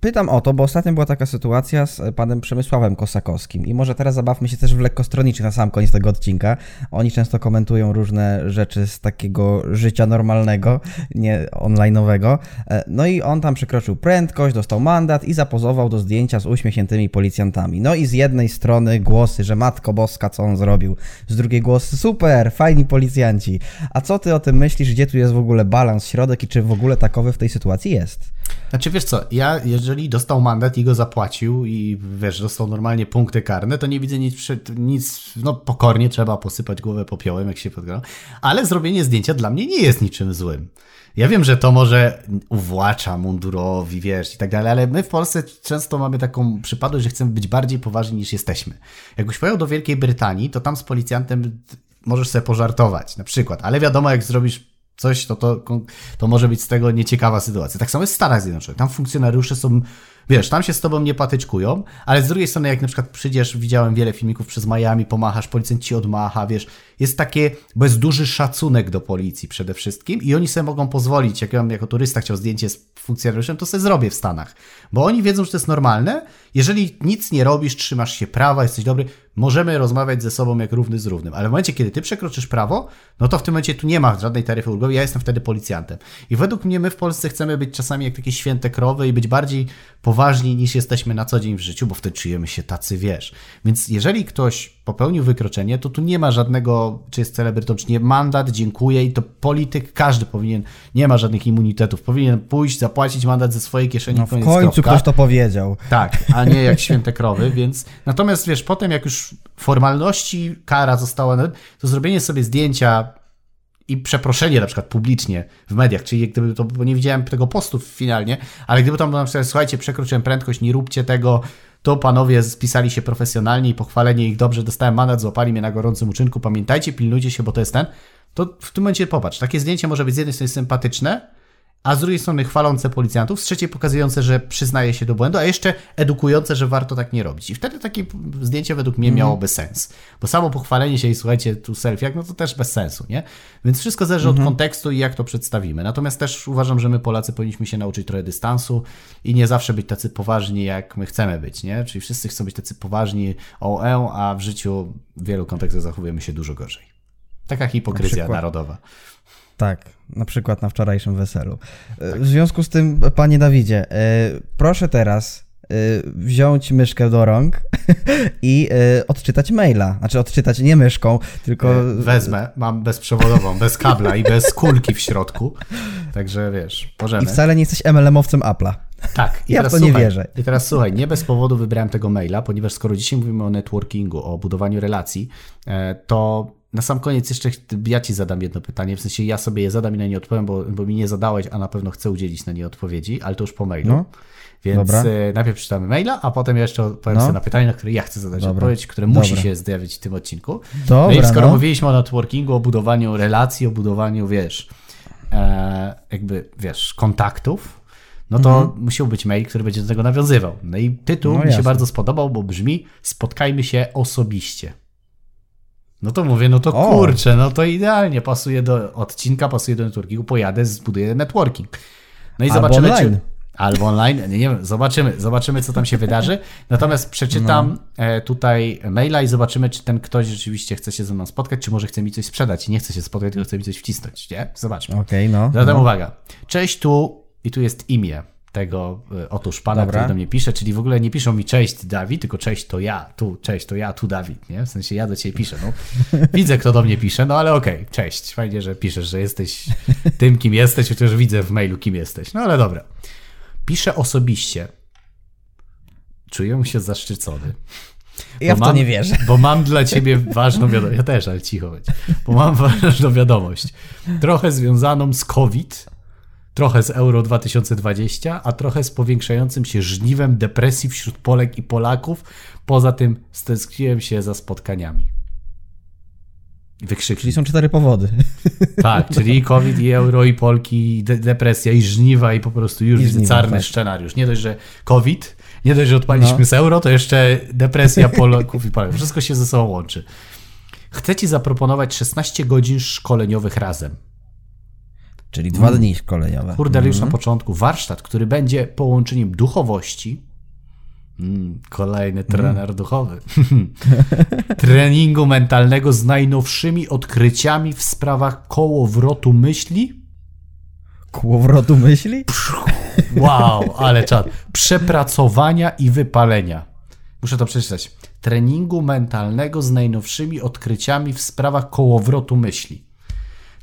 Pytam o to, bo ostatnio była taka sytuacja z panem Przemysławem Kosakowskim i może teraz zabawmy się też w lekkostronniczych na sam koniec tego odcinka. Oni często komentują różne rzeczy z takiego życia normalnego, nie online'owego. E, no i on tam przekroczył prędkość, dostał mandat i zapozował do zdjęcia z uśmiechniętymi policjantami. No i z jednej strony głosy, że Matko Boska, co on zrobił. Z drugiej głosy, super, fajni policjanci. A co ty o tym myślisz? Gdzie tu jest w ogóle balans, środek i czy w ogóle takowy w tej sytuacji jest? Znaczy wiesz co, ja jeżeli dostał mandat i go zapłacił i wiesz, dostał normalnie punkty karne, to nie widzę nic, nic no pokornie trzeba posypać głowę popiołem, jak się podgra, ale zrobienie zdjęcia dla mnie nie jest niczym złym. Ja wiem, że to może uwłacza mundurowi, wiesz, i tak dalej, ale my w Polsce często mamy taką przypadłość, że chcemy być bardziej poważni niż jesteśmy. Jakbyś pojechał do Wielkiej Brytanii, to tam z policjantem możesz sobie pożartować, na przykład, ale wiadomo, jak zrobisz coś, to, to, to może być z tego nieciekawa sytuacja. Tak samo jest w Stanach Zjednoczonych. Tam funkcjonariusze są, wiesz, tam się z tobą nie patyczkują, ale z drugiej strony, jak na przykład przyjdziesz, widziałem wiele filmików przez Miami, pomachasz, policjant ci odmacha, wiesz, jest takie, bo jest duży szacunek do policji przede wszystkim i oni sobie mogą pozwolić, jak ja bym jako turysta chciał zdjęcie z funkcjonariuszem, to sobie zrobię w Stanach, bo oni wiedzą, że to jest normalne. Jeżeli nic nie robisz, trzymasz się prawa, jesteś dobry, możemy rozmawiać ze sobą jak równy z równym, ale w momencie, kiedy ty przekroczysz prawo, no to w tym momencie tu nie ma żadnej taryfy ulgowej, ja jestem wtedy policjantem. I według mnie my w Polsce chcemy być czasami jak takie święte krowy i być bardziej poważni niż jesteśmy na co dzień w życiu, bo wtedy czujemy się tacy, wiesz. Więc jeżeli ktoś popełnił wykroczenie, to tu nie ma żadnego, czy jest celebrytą, czy nie, mandat, dziękuję i to polityk, każdy powinien, nie ma żadnych immunitetów, powinien pójść, zapłacić mandat ze swojej kieszeni. No, w końcu kropka. ktoś to powiedział. Tak, a nie jak święte krowy, więc natomiast wiesz, potem jak już formalności, kara została, to zrobienie sobie zdjęcia i przeproszenie na przykład publicznie w mediach, czyli gdyby to, bo nie widziałem tego postu finalnie, ale gdyby tam było na przykład, słuchajcie, przekroczyłem prędkość, nie róbcie tego, to panowie spisali się profesjonalnie i pochwalenie ich dobrze, dostałem mandat, złapali mnie na gorącym uczynku, pamiętajcie, pilnujcie się, bo to jest ten, to w tym momencie popatrz, takie zdjęcie może być z jednej strony sympatyczne, a z drugiej strony chwalące policjantów, z trzeciej pokazujące, że przyznaje się do błędu, a jeszcze edukujące, że warto tak nie robić. I wtedy takie zdjęcie według mnie mm. miałoby sens. Bo samo pochwalenie się i słuchajcie, tu selfie, no to też bez sensu, nie? Więc wszystko zależy od mhm. kontekstu i jak to przedstawimy. Natomiast też uważam, że my Polacy powinniśmy się nauczyć trochę dystansu i nie zawsze być tacy poważni, jak my chcemy być, nie? Czyli wszyscy chcą być tacy poważni o e, a w życiu w wielu kontekstach zachowujemy się dużo gorzej. Taka hipokryzja Na narodowa. Tak, na przykład na wczorajszym weselu. Tak. W związku z tym, panie Dawidzie, e, proszę teraz e, wziąć myszkę do rąk i odczytać maila. Znaczy odczytać nie myszką, tylko... Wezmę, mam bezprzewodową, bez kabla i bez kulki w środku. Także wiesz, możemy. I wcale nie jesteś MLM-owcem Apple'a. Tak. I ja w to słuchaj, nie wierzę. I teraz słuchaj, nie bez powodu wybrałem tego maila, ponieważ skoro dzisiaj mówimy o networkingu, o budowaniu relacji, to na sam koniec jeszcze ja Ci zadam jedno pytanie, w sensie ja sobie je zadam i na nie odpowiem, bo, bo mi nie zadałeś, a na pewno chcę udzielić na nie odpowiedzi, ale to już po mailu. No. Więc Dobra. E, najpierw czytamy maila, a potem jeszcze odpowiem no. sobie na pytanie, na które ja chcę zadać Dobra. odpowiedź, które Dobra. musi się zjawić w tym odcinku. Dobra, no i skoro no. mówiliśmy o networkingu, o budowaniu relacji, o budowaniu, wiesz, e, jakby, wiesz, kontaktów, no to mhm. musiał być mail, który będzie do tego nawiązywał. No i tytuł no mi się bardzo spodobał, bo brzmi Spotkajmy się osobiście. No to mówię, no to o. kurczę, no to idealnie pasuje do odcinka, pasuje do networkingu, pojadę, zbuduję networking. No i Albo zobaczymy, online. czy... Albo online, nie, wiem, zobaczymy, zobaczymy, co tam się wydarzy. Natomiast przeczytam no. tutaj maila i zobaczymy, czy ten ktoś rzeczywiście chce się ze mną spotkać, czy może chce mi coś sprzedać i nie chce się spotkać, tylko chce mi coś wcisnąć, nie? Zobaczmy. Okej, okay, no. Zatem no. uwaga. Cześć, tu i tu jest imię tego, e, otóż pana, Dobra. który do mnie pisze, czyli w ogóle nie piszą mi cześć Dawid, tylko cześć to ja, tu cześć to ja, tu Dawid, nie? W sensie ja do ciebie piszę, no. Widzę, kto do mnie pisze, no ale okej, okay, cześć, fajnie, że piszesz, że jesteś tym, kim jesteś, chociaż widzę w mailu, kim jesteś, no ale dobra. Piszę osobiście. Czuję się zaszczycony. Ja w to nie wierzę. Bo mam dla ciebie ważną wiadomość. Ja też, ale cicho być. Bo mam ważną wiadomość. Trochę związaną z COVID, trochę z Euro 2020, a trochę z powiększającym się żniwem depresji wśród Polek i Polaków. Poza tym stęskniłem się za spotkaniami. Wykrzyknik. Czyli są cztery powody. Tak, czyli i COVID, i euro, i Polki, i de depresja, i żniwa, i po prostu już żniwa, czarny tak. scenariusz. Nie dość, że COVID, nie dość, że odpaliśmy no. z euro, to jeszcze depresja Polaków i Polaków. Wszystko się ze sobą łączy. Chcę Ci zaproponować 16 godzin szkoleniowych razem. Czyli dwa dni szkoleniowe. Kurde, już mm na początku. Warsztat, który będzie połączeniem duchowości, mm, kolejny trener mm. duchowy, treningu mentalnego z najnowszymi odkryciami w sprawach kołowrotu myśli. Kołowrotu myśli? Wow, ale czad. Przepracowania i wypalenia. Muszę to przeczytać. Treningu mentalnego z najnowszymi odkryciami w sprawach kołowrotu myśli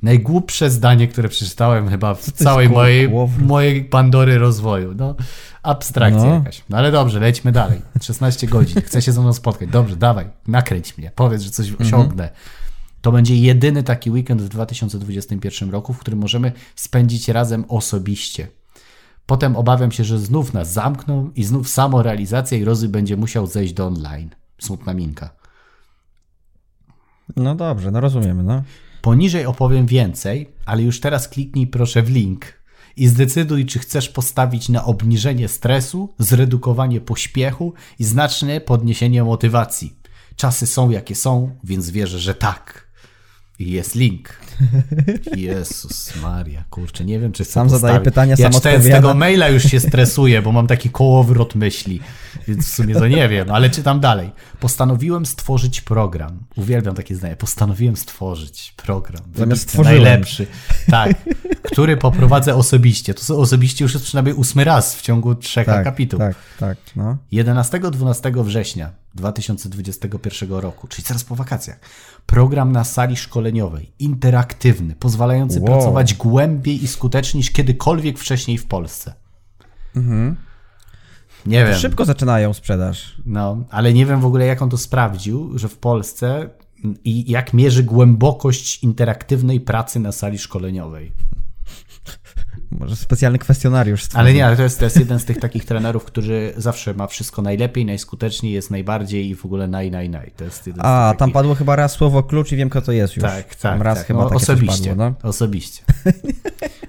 najgłupsze zdanie, które przeczytałem chyba w całej mojej, mojej Pandory rozwoju. No, abstrakcja no. jakaś. No ale dobrze, lećmy dalej. 16 godzin. Chcę się ze mną spotkać. Dobrze, dawaj, nakręć mnie. Powiedz, że coś mhm. osiągnę. To będzie jedyny taki weekend w 2021 roku, w którym możemy spędzić razem osobiście. Potem obawiam się, że znów nas zamkną i znów samorealizacja i Rozy będzie musiał zejść do online. Smutna minka. No dobrze, no rozumiemy, no. Poniżej opowiem więcej, ale już teraz kliknij proszę w link i zdecyduj, czy chcesz postawić na obniżenie stresu, zredukowanie pośpiechu i znaczne podniesienie motywacji. Czasy są jakie są, więc wierzę, że tak. I jest link. Jezus Maria, kurczę, nie wiem, czy chcę Sam zadaję pytania, ja sam z tego maila już się stresuję, bo mam taki kołowrot myśli, więc w sumie to nie wiem, ale czytam dalej. Postanowiłem stworzyć program. Uwielbiam takie zdanie. Postanowiłem stworzyć program. Zamiast stworzyłem. Najlepszy. Tak. który poprowadzę osobiście. To osobiście już jest przynajmniej ósmy raz w ciągu trzech tak, akapitów. Tak, tak. No. 11-12 września 2021 roku, czyli zaraz po wakacjach, program na sali szkoleniowej, interaktywny, pozwalający wow. pracować głębiej i skuteczniej niż kiedykolwiek wcześniej w Polsce. Mhm. Nie wiem. Szybko zaczynają sprzedaż. No, ale nie wiem w ogóle, jak on to sprawdził, że w Polsce i jak mierzy głębokość interaktywnej pracy na sali szkoleniowej. Może specjalny kwestionariusz. Stworzył. Ale nie, ale to jest, to jest jeden z tych takich trenerów, który zawsze ma wszystko najlepiej, najskuteczniej, jest najbardziej i w ogóle naj, naj, naj. To jest jeden A, tam padło chyba raz słowo klucz i wiem, kto to jest już. Tak, tak. Tam raz tak. chyba no, osobiście. Padło, no? Osobiście.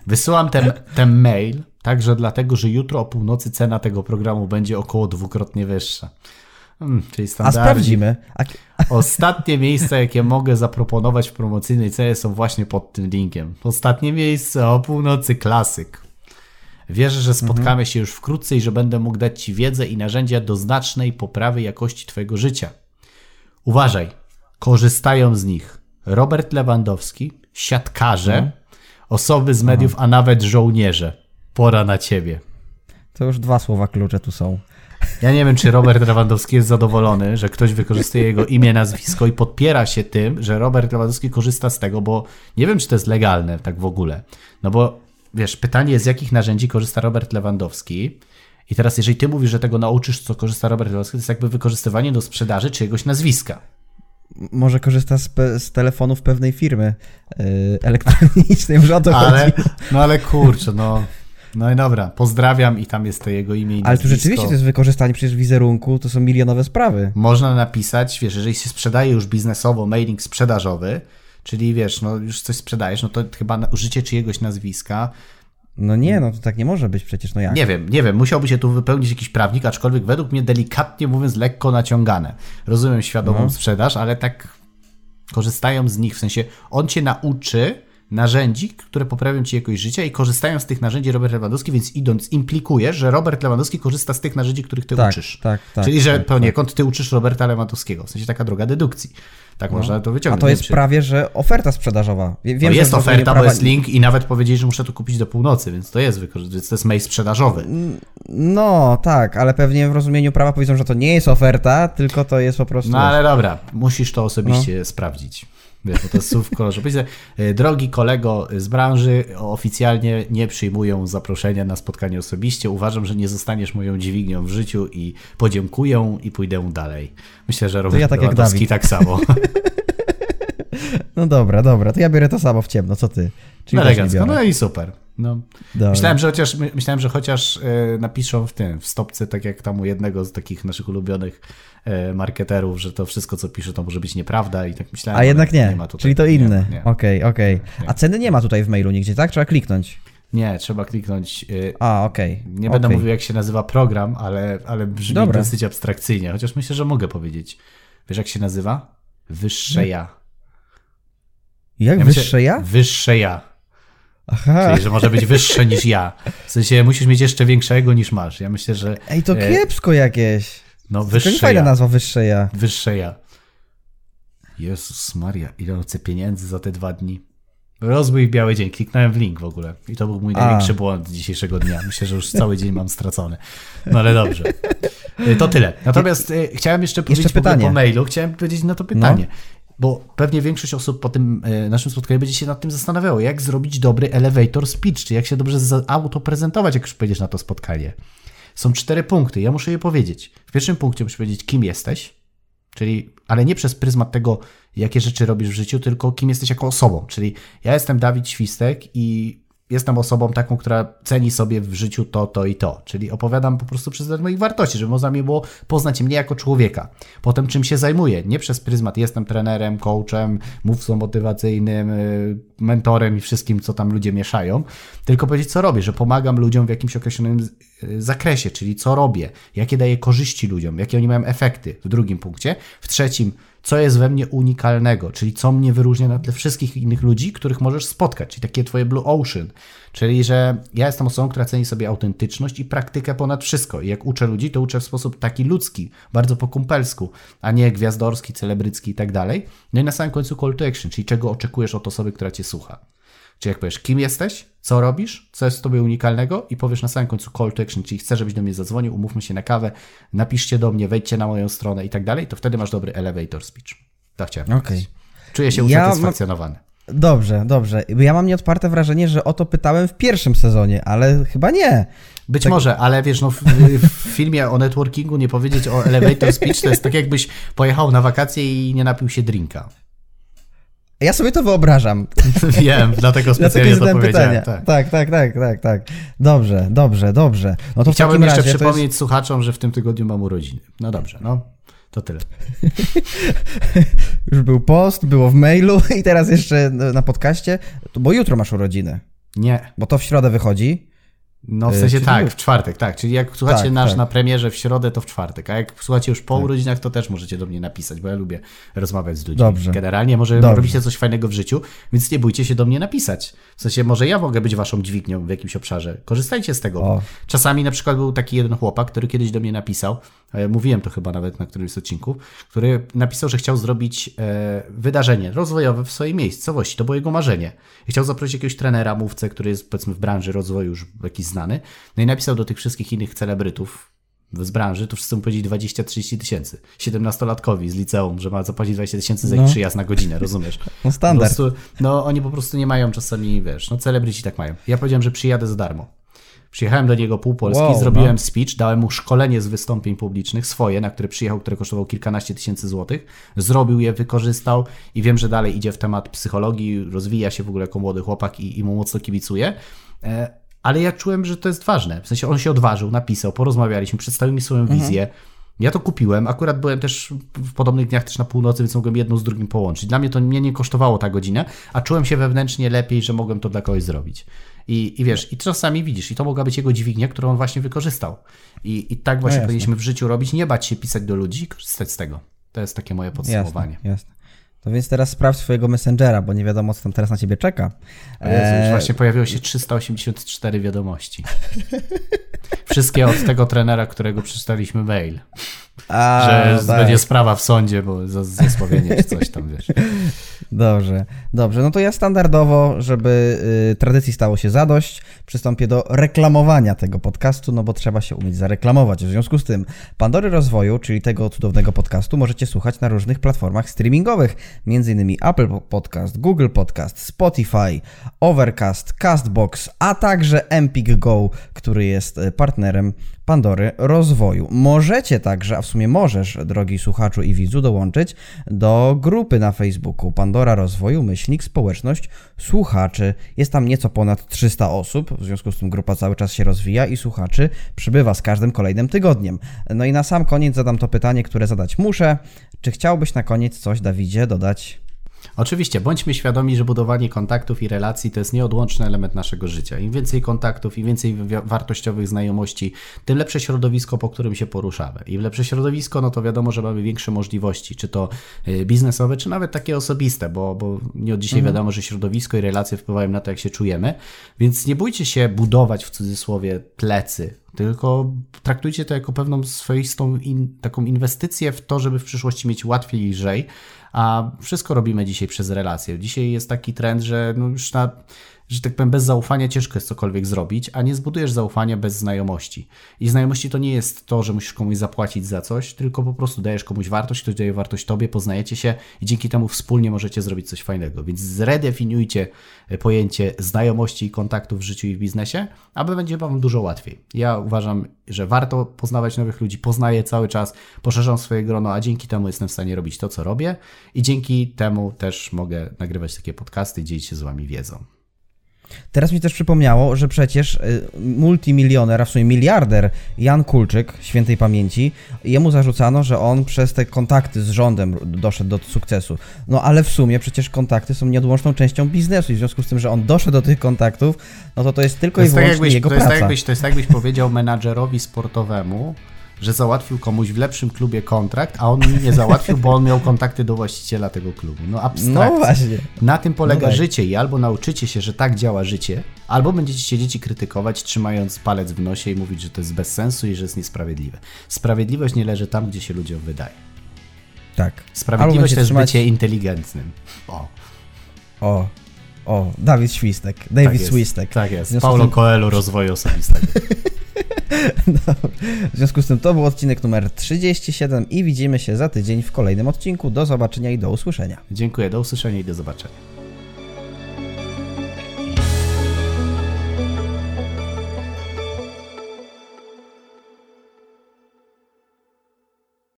Wysyłam ten, ten mail także dlatego, że jutro o północy cena tego programu będzie około dwukrotnie wyższa. Hmm, czyli A sprawdzimy. A... Ostatnie miejsca, jakie mogę zaproponować w promocyjnej cenie są właśnie pod tym linkiem. Ostatnie miejsce o północy klasyk. Wierzę, że spotkamy mhm. się już wkrótce i że będę mógł dać Ci wiedzę i narzędzia do znacznej poprawy jakości Twojego życia. Uważaj, korzystają z nich Robert Lewandowski, siatkarze, mhm. osoby z mediów, mhm. a nawet żołnierze. Pora na Ciebie. To już dwa słowa klucze tu są. Ja nie wiem, czy Robert Lewandowski jest zadowolony, że ktoś wykorzystuje jego imię, nazwisko i podpiera się tym, że Robert Lewandowski korzysta z tego, bo nie wiem, czy to jest legalne tak w ogóle. No bo wiesz, pytanie z jakich narzędzi korzysta Robert Lewandowski. I teraz, jeżeli ty mówisz, że tego nauczysz, co korzysta Robert Lewandowski, to jest jakby wykorzystywanie do sprzedaży czyjegoś nazwiska. Może korzysta z, z telefonów pewnej firmy yy, elektronicznej, może o to ale, chodzi. No ale kurczę, no no i dobra, pozdrawiam i tam jest to jego imię. Ale tu rzeczywiście to jest wykorzystanie przecież wizerunku, to są milionowe sprawy. Można napisać, wiesz, jeżeli się sprzedaje już biznesowo mailing sprzedażowy, czyli wiesz, no już coś sprzedajesz, no to chyba użycie czyjegoś nazwiska No nie, no to tak nie może być przecież, no jak? Nie wiem, nie wiem, musiałby się tu wypełnić jakiś prawnik, aczkolwiek według mnie delikatnie mówiąc lekko naciągane. Rozumiem świadomą No. sprzedaż, ale tak korzystają z nich, w sensie on cię nauczy narzędzi, które poprawią ci jakość życia i korzystają z tych narzędzi Robert Lewandowski, więc idąc implikujesz, że Robert Lewandowski korzysta z tych narzędzi, których ty Tak, uczysz. tak, tak, Czyli, że tak, poniekąd ty uczysz Roberta Lewandowskiego, w sensie taka droga dedukcji. Tak można to A wyciągnąć. to Nie jest wiem, prawie, że oferta sprzedażowa. Wie- Wiem, no jest oferta, bo prawa- jest link i nawet powiedzieli, że muszę to kupić do północy, więc to jest, wykorzy- więc to jest mail sprzedażowy. No tak, ale pewnie w rozumieniu prawa powiedzą, że to nie jest oferta, tylko to jest po prostu... No ale dobra, musisz to osobiście sprawdzić. Wiesz, bo to jest słów w kolorze. Powiedz, e, drogi kolego z branży, oficjalnie nie przyjmują zaproszenia na spotkanie osobiście. Uważam, że nie zostaniesz moją dźwignią w życiu i podziękuję i pójdę dalej. Myślę, że Robert ja tak Lewandowski tak samo. No dobra, dobra, to ja biorę to samo w ciemno, co ty? Czyli nie Elegancko, no i super. No. Dobra. Myślałem, że chociaż, my- myślałem, że chociaż e, napiszą w tym, w stopce, tak jak tam u jednego z takich naszych ulubionych e, marketerów, że to wszystko, co pisze, to może być nieprawda i tak myślałem. A jednak nie, ma tutaj. czyli to Nie, inny. Nie, Okej, okej. Nie. A ceny nie ma tutaj w mailu nigdzie, tak? Trzeba kliknąć. nie, trzeba kliknąć. e, A, okej. Nie będę mówił, jak się nazywa program, ale, ale brzmi Dobra. dosyć abstrakcyjnie, chociaż myślę, że mogę powiedzieć. Wiesz, jak się nazywa? Wyższe ja. Jak ja wyższe myślę- ja? Wyższe ja. Aha. Czyli, że może być wyższe niż ja. W sensie musisz mieć jeszcze większego niż masz. Ja myślę, że Ej, to e, kiepsko jakieś. no, To nie wyższe fajna ja. nazwa, wyższe ja. Wyższe ja. Jezus Maria, ile on chce pieniędzy za te dwa dni. Rozbój w biały dzień. Kliknąłem w link w ogóle. I to był mój A. największy błąd dzisiejszego dnia. Myślę, że już cały dzień mam stracony. No ale dobrze. Y, To tyle. Natomiast y, chciałem jeszcze powiedzieć ogóle pytanie. po mailu, chciałem powiedzieć na to pytanie. Bo pewnie większość osób po tym y, naszym spotkaniu będzie się nad tym zastanawiało, jak zrobić dobry elevator speech, czy jak się dobrze autoprezentować, jak już pojedziesz na to spotkanie. Są cztery punkty, ja muszę je powiedzieć. W pierwszym punkcie musisz powiedzieć, kim jesteś, czyli, ale nie przez pryzmat tego, jakie rzeczy robisz w życiu, tylko kim jesteś jako osobą. Czyli ja jestem Dawid Świstek i jestem osobą taką, która ceni sobie w życiu to, to i to. Czyli opowiadam po prostu przez moich wartości, żeby można mi było poznać mnie jako człowieka. Potem czym się zajmuję. Nie przez pryzmat jestem trenerem, coachem, mówcą motywacyjnym, y, mentorem i wszystkim, co tam ludzie mieszają, tylko powiedzieć, co robię, że pomagam ludziom w jakimś określonym y, zakresie, czyli co robię, jakie daję korzyści ludziom, jakie oni mają efekty w drugim punkcie. W trzecim, co jest we mnie unikalnego, czyli co mnie wyróżnia na tle wszystkich innych ludzi, których możesz spotkać, czyli takie twoje blue ocean, czyli że ja jestem osobą, która ceni sobie autentyczność i praktykę ponad wszystko. I jak uczę ludzi, to uczę w sposób taki ludzki, bardzo po kumpelsku, a nie gwiazdorski, celebrycki i tak dalej. No i na samym końcu call to action, czyli czego oczekujesz od osoby, która cię słucha. Czyli jak powiesz, kim jesteś, co robisz, co jest w tobie unikalnego i powiesz na samym końcu call to action, czyli chcę, żebyś do mnie zadzwonił, umówmy się na kawę, napiszcie do mnie, wejdźcie na moją stronę i tak dalej, to wtedy masz dobry elevator speech. Tak chciałem powiedzieć. Czuję się Ja mam- usatysfakcjonowany. Dobrze, dobrze. Ja mam nieodparte wrażenie, że o to pytałem w pierwszym sezonie, ale chyba nie. Być Tak. może, ale wiesz, no w, w filmie o networkingu nie powiedzieć o elevator speech, to jest tak jakbyś pojechał na wakacje i nie napił się drinka. Ja sobie to wyobrażam. Wiem, dlatego Dlatego specjalnie to zadałem powiedziałem. Tak. Tak, tak, tak, tak, tak. Dobrze, dobrze, dobrze. No to Chciałbym jeszcze to przypomnieć jest... słuchaczom, że w tym tygodniu mam urodziny. No dobrze, no to tyle. Już był post, było w mailu i teraz jeszcze na podcaście, bo jutro masz urodziny. Nie. Bo to w środę wychodzi. No w E, sensie tak, w czwartek, tak. Czyli jak słuchacie Tak, nasz tak. na premierze w środę, to w czwartek. A jak słuchacie już po urodzinach, to też możecie do mnie napisać, bo ja lubię rozmawiać z ludźmi. Dobrze. Generalnie może Dobrze. robicie coś fajnego w życiu, więc nie bójcie się do mnie napisać. W sensie może ja mogę być waszą dźwignią w jakimś obszarze. Korzystajcie z tego. O. Czasami na przykład był taki jeden chłopak, który kiedyś do mnie napisał, mówiłem to chyba nawet na którymś z odcinków, który napisał, że chciał zrobić e, wydarzenie rozwojowe w swojej miejscowości. To było jego marzenie. I chciał zaprosić jakiegoś trenera, mówcę, który jest powiedzmy w branży rozwoju już jakiś znany. No i napisał do tych wszystkich innych celebrytów z branży, to wszyscy mu powiedzieli 20-30 tysięcy. 17-latkowi z liceum, że ma zapłacić 20 tysięcy za ich No. przyjazd na godzinę, rozumiesz? No standard. prostu, no oni po prostu nie mają czasami, wiesz, no celebryci tak mają. Ja powiedziałem, że przyjadę za darmo. Przyjechałem do niego pół Polski, Wow, zrobiłem no. speech, dałem mu szkolenie z wystąpień publicznych, swoje, na które przyjechał, które kosztowało kilkanaście tysięcy złotych. Zrobił je, wykorzystał i wiem, że dalej idzie w temat psychologii, rozwija się w ogóle jako młody chłopak i, i mu mocno kibicuję. E, Ale ja czułem, że to jest ważne. W sensie on się odważył, napisał, porozmawialiśmy, przedstawił mi swoją wizję. Ja to kupiłem, akurat byłem też w podobnych dniach też na północy, więc mogłem jedno z drugim połączyć. Dla mnie to mnie nie kosztowało ta godzina, a czułem się wewnętrznie lepiej, że mogłem to dla kogoś zrobić. I, I wiesz, i czasami widzisz, i to mogła być jego dźwignia, którą on właśnie wykorzystał. I, i tak właśnie no powinniśmy w życiu robić, nie bać się pisać do ludzi i korzystać z tego. To jest takie moje podsumowanie. Jasne, jasne. To więc teraz sprawdź swojego Messengera, bo nie wiadomo, co tam teraz na ciebie czeka. Jezu, już e, właśnie pojawiło się 384 wiadomości. Wszystkie od tego trenera, którego przeczytaliśmy mail. A, że tak. będzie sprawa w sądzie, bo za zesławienie czy coś tam, wiesz. Dobrze, dobrze. No to ja standardowo, żeby y, tradycji stało się zadość, przystąpię do reklamowania tego podcastu, no bo trzeba się umieć zareklamować. W związku z tym Pandory Rozwoju, czyli tego cudownego podcastu, możecie słuchać na różnych platformach streamingowych, m.in. Apple Podcast, Google Podcast, Spotify, Overcast, Castbox, a także Empik Go, który jest y, partnerem Pandory Rozwoju. Możecie także, a w sumie możesz, drogi słuchaczu i widzu, dołączyć do grupy na Facebooku Pandora Rozwoju, myślnik, społeczność słuchaczy. Jest tam nieco ponad 300 osób, w związku z tym grupa cały czas się rozwija i słuchaczy przybywa z każdym kolejnym tygodniem. No i na sam koniec zadam to pytanie, które zadać muszę. Czy chciałbyś na koniec coś, Dawidzie, dodać? Oczywiście, bądźmy świadomi, że budowanie kontaktów i relacji to jest nieodłączny element naszego życia. Im więcej kontaktów, im więcej wartościowych znajomości, tym lepsze środowisko, po którym się poruszamy. Im lepsze środowisko, no to wiadomo, że mamy większe możliwości, czy to y, biznesowe, czy nawet takie osobiste, bo, bo nie od dzisiaj mhm. wiadomo, że środowisko i relacje wpływają na to, jak się czujemy. Więc nie bójcie się budować w cudzysłowie plecy tylko traktujcie to jako pewną swoistą in, taką inwestycję w to, żeby w przyszłości mieć łatwiej i lżej, a wszystko robimy dzisiaj przez relacje. Dzisiaj jest taki trend, że no już na że tak powiem, bez zaufania ciężko jest cokolwiek zrobić, a nie zbudujesz zaufania bez znajomości. I znajomości to nie jest to, że musisz komuś zapłacić za coś, tylko po prostu dajesz komuś wartość, ktoś daje wartość tobie, poznajecie się i dzięki temu wspólnie możecie zrobić coś fajnego. Więc zredefiniujcie e, pojęcie znajomości i kontaktów w życiu i w biznesie, aby będzie Wam dużo łatwiej. Ja uważam, że warto poznawać nowych ludzi, poznaję cały czas, poszerzam swoje grono, a dzięki temu jestem w stanie robić to, co robię i dzięki temu też mogę nagrywać takie podcasty dzielić się z Wami wiedzą. Teraz mi też przypomniało, że przecież y, multimilioner, a w sumie miliarder Jan Kulczyk, świętej pamięci, jemu zarzucano, że on przez te kontakty z rządem doszedł do sukcesu. No ale w sumie przecież kontakty są nieodłączną częścią biznesu i w związku z tym, że on doszedł do tych kontaktów, no to to jest tylko to jest i tak wyłącznie tak jakbyś, jego to praca. Jest tak jakbyś, to jest tak jakbyś powiedział menadżerowi sportowemu, że załatwił komuś w lepszym klubie kontrakt, a on mi nie załatwił, bo on miał kontakty do właściciela tego klubu. No abstrakcja. No właśnie. Na tym polega no tak. życie i albo nauczycie się, że tak działa życie, albo będziecie siedzieć i krytykować, trzymając palec w nosie i mówić, że to jest bez sensu i że jest niesprawiedliwe. Sprawiedliwość nie leży tam, gdzie się ludziom wydaje. Tak. Sprawiedliwość to jest trzymać... bycie inteligentnym. O. O. O, Dawid Świstek. David tak Świstek. Tak jest. Paulo. Coelho rozwoju osobistego. w związku z tym to był odcinek numer 37 i widzimy się za tydzień w kolejnym odcinku. Do zobaczenia i do usłyszenia. Dziękuję, do usłyszenia i do zobaczenia.